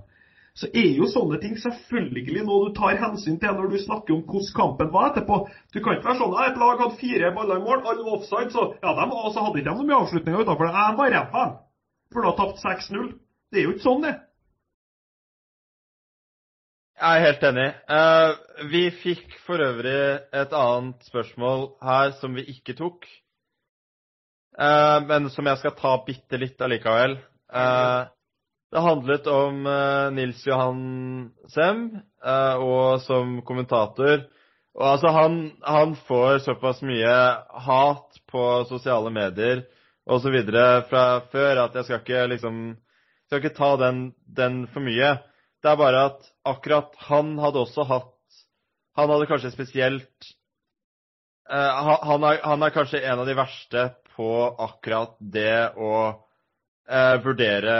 så er jo sånne ting selvfølgelig noe du tar hensyn til når du snakker om hvordan kampen var etterpå. Du kan ikke være sånn at et lag hadde fire baller i mål, alle offside, så ja, de, altså, hadde ikke de så mye avslutninger utenfor det. Jeg var for de har tapt 6-0. Det er jo ikke sånn, det. Jeg er helt enig. Uh, vi fikk for øvrig et annet spørsmål her som vi ikke tok. Eh, men som jeg skal ta bitte litt allikevel. Uh, det handlet om uh, Nils Johan Sem, og som kommentator. Og altså, han, han får såpass mye hat på sosiale medier osv. fra før at jeg skal ikke liksom skal ikke ta den, den for mye. Det er bare at akkurat han hadde også hatt Han hadde kanskje spesielt han, er, han er kanskje en av de verste på akkurat det å eh, vurdere,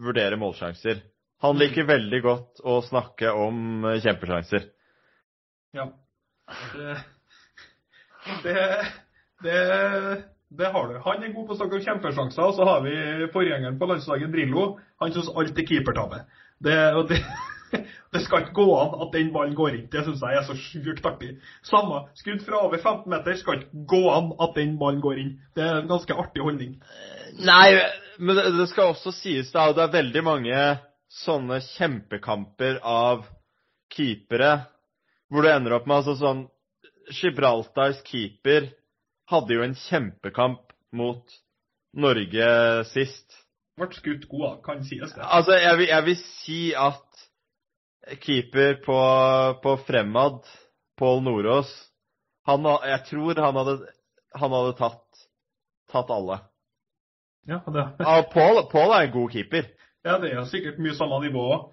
vurdere målsjanser. Han liker veldig godt å snakke om eh, kjempesjanser. Ja. Det, det, det, det har du. Han er god på å snakke om kjempesjanser, og så har vi forgjengeren på landslaget, Drillo. Han syns alt er keepertabbe. Det, og det, det skal ikke gå an at den ballen går inn. Det syns jeg er så sjukt artig. Samme skudd fra over 15 meter skal ikke gå an at den ballen går inn. Det er en ganske artig holdning. Nei, men det, det skal også sies da, og det er veldig mange sånne kjempekamper av keepere hvor du ender opp med altså sånn Gibraltars keeper hadde jo en kjempekamp mot Norge sist. Ble skutt god, av, kan sies det. Altså, jeg vil, jeg vil si at keeper på, på Fremad, Pål Nordås han, Jeg tror han hadde, han hadde tatt, tatt alle. Ja, det, Ja, Pål Pål er en god keeper. ja, det er sikkert mye samme nivå òg.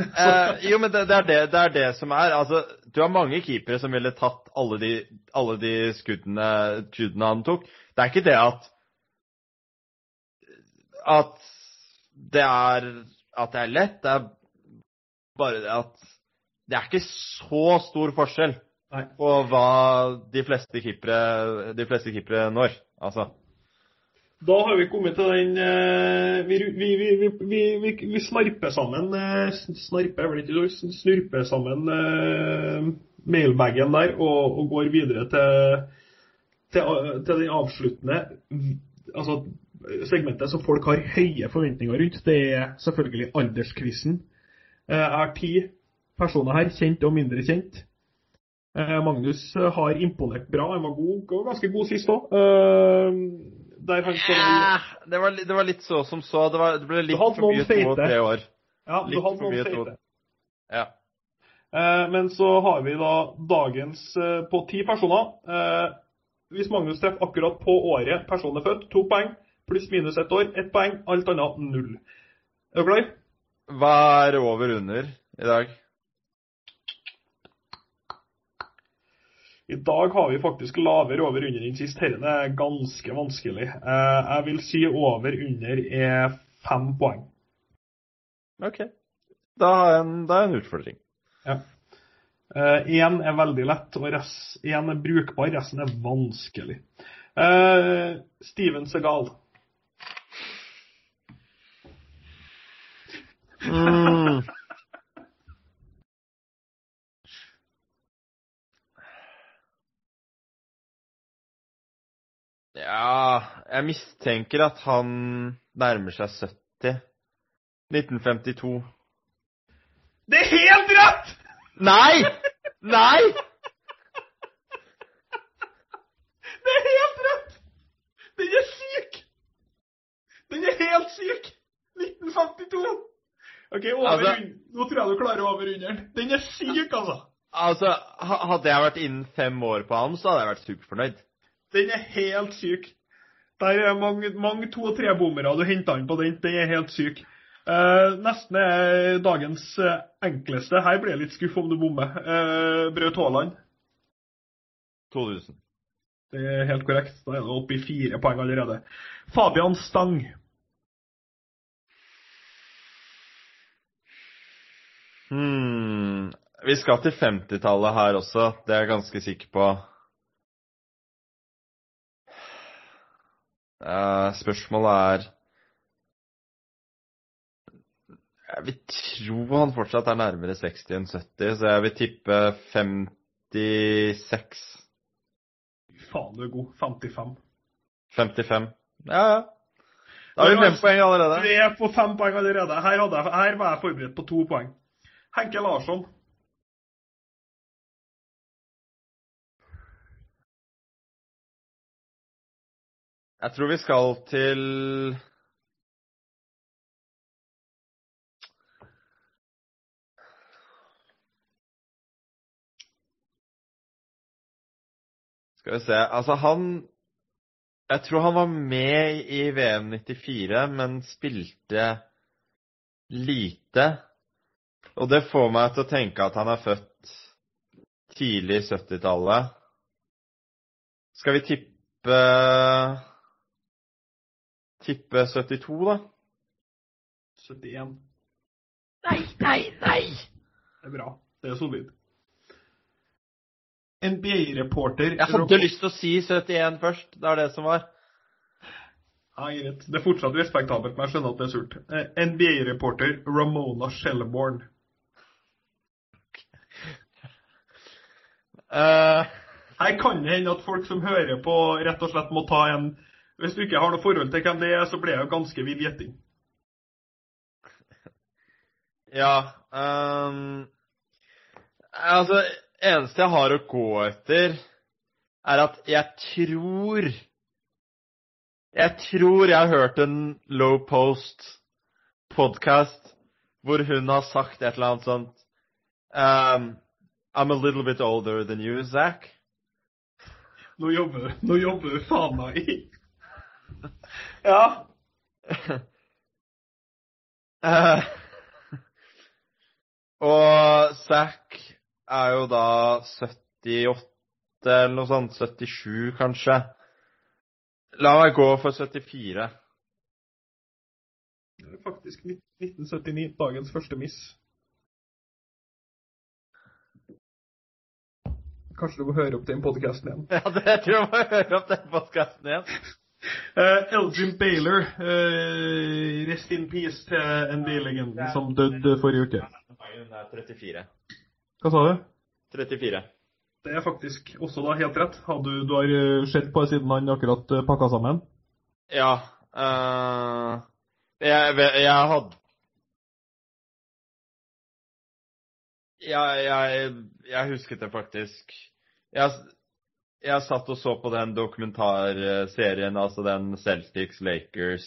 Eh, jo, men det, det, er det, det er det som er. Altså, du har mange keepere som ville tatt alle de, alle de skuddene, skuddene han tok. Det er ikke det at at det er at det er lett. Det er bare det at det er ikke så stor forskjell Nei. på hva de fleste keepere, de fleste keepere når. Altså. Da har vi kommet til den eh, Vi, vi, vi, vi, snarper sammen eh, Snarper er vel ikke snurper sammen eh, mailbagen der og, og går videre til, til, til den avsluttende altså segmentet som folk har høye forventninger rundt. Det er selvfølgelig alderskvissen. Eh, har ti personer her, kjent og mindre kjent. Eh, Magnus har imponert bra. Han var god, ganske god sist òg. der han Ja, det, var, det var litt så som så. Det, var, det ble litt for mye to og tre år. Ja, du litt hadde for noen feite. Ja. Eh, men så har vi da dagens eh, på ti personer. Eh, hvis Magnus treffer akkurat på året personen er født, to poeng. Pluss minus ett år, ett poeng. Alt annet null. Er du klar? Hva er over under i dag? I dag har vi faktisk lavere over under enn sist. Dette er ganske vanskelig. Eh, jeg vil si over under er fem poeng. OK. Da er en, da er en utfordring. Én er veldig lett, og én er brukbar, resten er vanskelig. Eh, Steven Segal. Mm. Ja Jeg mistenker at han nærmer seg 70. 1952. Det er helt rett! Nei! Nei! Det er helt rett! Den er syk! Den er helt syk! 1952. OK, over Altså- Nå tror jeg du klarer over overrunde Den er syk, altså. Altså, hadde jeg vært innen fem år på ham, så hadde jeg vært superfornøyd. Den er helt syk. Der er mange, mange to- og trebommere du henter han på den. Den er helt syk. Uh, nesten er dagens eh, enkleste. Her blir jeg litt skuff om du bommer. Uh, Braut Haaland. 2000. Det er helt korrekt. Da er det oppe i fire poeng allerede. Fabian Stang. Hmm. Vi skal til 50-tallet her også, det er jeg ganske sikker på. Uh, spørsmålet er Jeg vil tro han fortsatt er nærmere 60 enn 70, så jeg vil tippe 56. Faen, du er god. 55. 55. Ja, ja. Da har vi fem poeng allerede. Vi er på fem poeng allerede. Her, jeg, her var jeg forberedt på to poeng. Henke Larsson. Jeg tror vi skal til Skal vi se Altså, han Jeg tror han var med i VM 94, men spilte lite. Og det får meg til å tenke at han er født tidlig 70-tallet. Skal vi tippe Tippe 72, da? 71. Nei, nei, nei! Det er bra. Det er solid. NBA-reporter Jeg hadde lyst til å si 71 først. Det er det som var. Ja, greit. Det er fortsatt respektabelt, men jeg skjønner at det er surt. NBA-reporter Ramona Shelborn. Eh, Her kan det hende at folk som hører på, rett og slett må ta en Hvis du ikke har noe forhold til hvem det er, så blir det jo ganske vill gjetting. ja um, Altså, eneste jeg har å gå etter, er at jeg tror Jeg tror jeg har hørt en Low Post-podkast hvor hun har sagt et eller annet sånt ehm, I'm a little bit older than you, Zack. Nå jobber du, nå jobber du faen meg i Ja. uh, og Zack er jo da 78 eller noe sånt. 77, kanskje. La meg gå for 74. Det er faktisk 1979, dagens første miss. Kanskje du må høre opp den podkasten igjen. Ja, det tror jeg må høre opp den podkasten igjen. Uh, Elgin Baylor, uh, rest in peace til NBA-legenden som døde forrige uke. Hun er 34. Hva sa du? 34. Det er faktisk også da helt rett. Har du, du har eh, sett på siden han akkurat pakka sammen? Ja. Uh, jeg, jeg hadde jeg, jeg, jeg husket det faktisk. Jeg, jeg satt og så på den dokumentarserien, altså den Celtics Lakers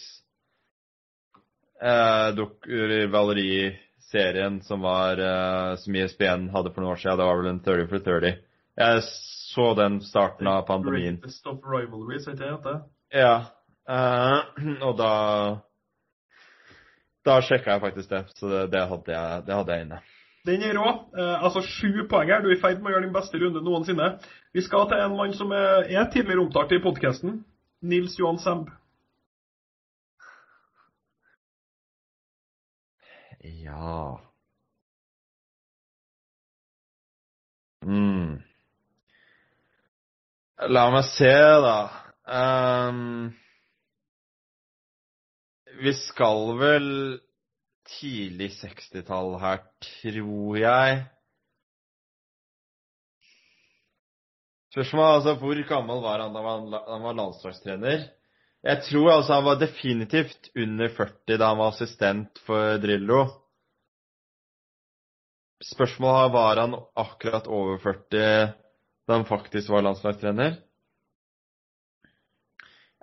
eh, rivaleriserien som var eh, som ISBN hadde for noen år siden. Det var vel en 30 for 30. Jeg så den starten av pandemien. Greatest of rivalries, heter det? Ja. eh, og da Da sjekka jeg faktisk det, så det, det, hadde, jeg, det hadde jeg inne. Den er rå. Eh, altså sju poeng her. Du er i ferd med å gjøre din beste runde noensinne. Vi skal til en mann som er, er tidligere omtalt i podkasten. Nils Johan Semb. Ja mm. La meg se, da. Um, vi skal vel tidlig 60-tall her, tror jeg. Spørsmålet er altså hvor gammel var han da han var landslagstrener? Jeg tror altså han var definitivt under 40 da han var assistent for Drillo. Spørsmålet er var han akkurat over 40 da han faktisk var landslagstrener?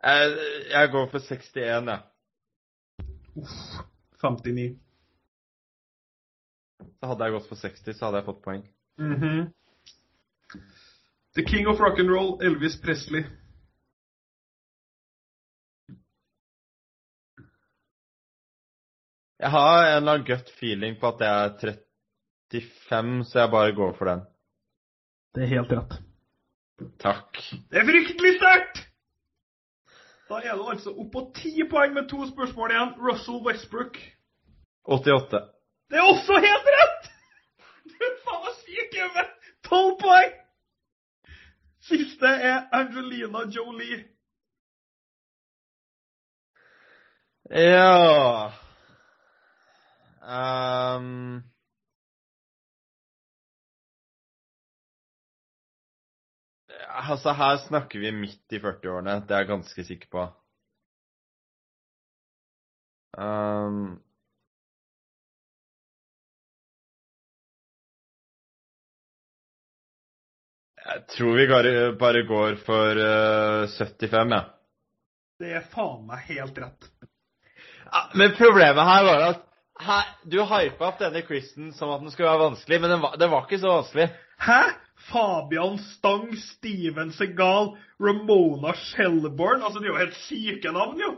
Jeg, jeg går for 61, jeg. Uff, 59. Så hadde jeg gått for 60, så hadde jeg fått poeng. Mhm. The king of Rock'n'Roll, Elvis Presley. Jeg har en eller annen gut feeling på at det er 35, så jeg bare går for den. Det er helt rett. Takk. Det er fryktelig sterkt! Da er du altså opp på ti poeng med to spørsmål igjen. Russell Westbrook. 88. Det er også helt rett! Du er faen meg syk i hodet! Tolv poeng! Siste er Angelina Jolie. Ja Ehm. Altså, her snakker vi midt i 40-årene. Det er jeg ganske sikker på. Um, jeg tror vi bare, går for uh, 75, jeg. Det er faen meg helt rett. Ja, men problemet her var at her, du hypa opp denne quizen som at den skulle være vanskelig, men den var, den var ikke så vanskelig. Hæ? Fabian Stang, Steven Segal, Ramona Shelbourne Altså, det er jo helt syke navn, jo.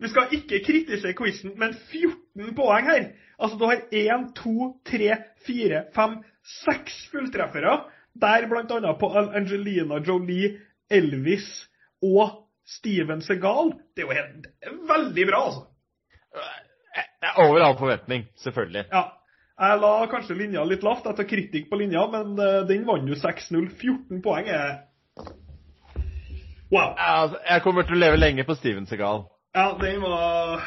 Vi skal ikke kritisere quizen, men 14 poeng her. Altså, du har 1, 2, 3, 4, 5, 6 fulltreffere. Der annet på Angelina Jolie, Elvis og Steven Segal. Det er jo helt veldig bra, altså. Over all forventning, selvfølgelig. Ja. Jeg la kanskje linja litt lavt etter kritikk på linja, men eh, den vant jo 6-0. 14 poeng er Wow. Altså, jeg kommer til å leve lenge på Steven Segal. Ja, den var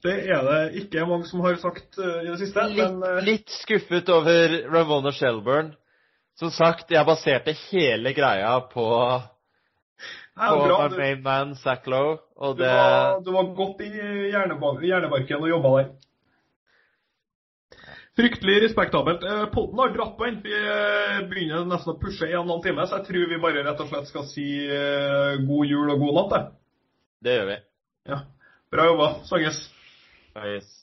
Det er det ikke mange som har sagt eh, i det siste. Men Litt, eh, litt skuffet over Ravona Shelburne. Som sagt, jeg baserte hele greia på, ja, på bra. my Du, main man, Zach Lowe, og du, var, du var godt i hjernebarken og jobba der. Fryktelig respektabelt. Eh, Podden har dratt på den. Vi eh, begynner nesten å pushe en halv time, så jeg tror vi bare rett og slett skal si eh, god jul og god natt. Det gjør vi. Ja. Bra jobba. Snakkes. Nice.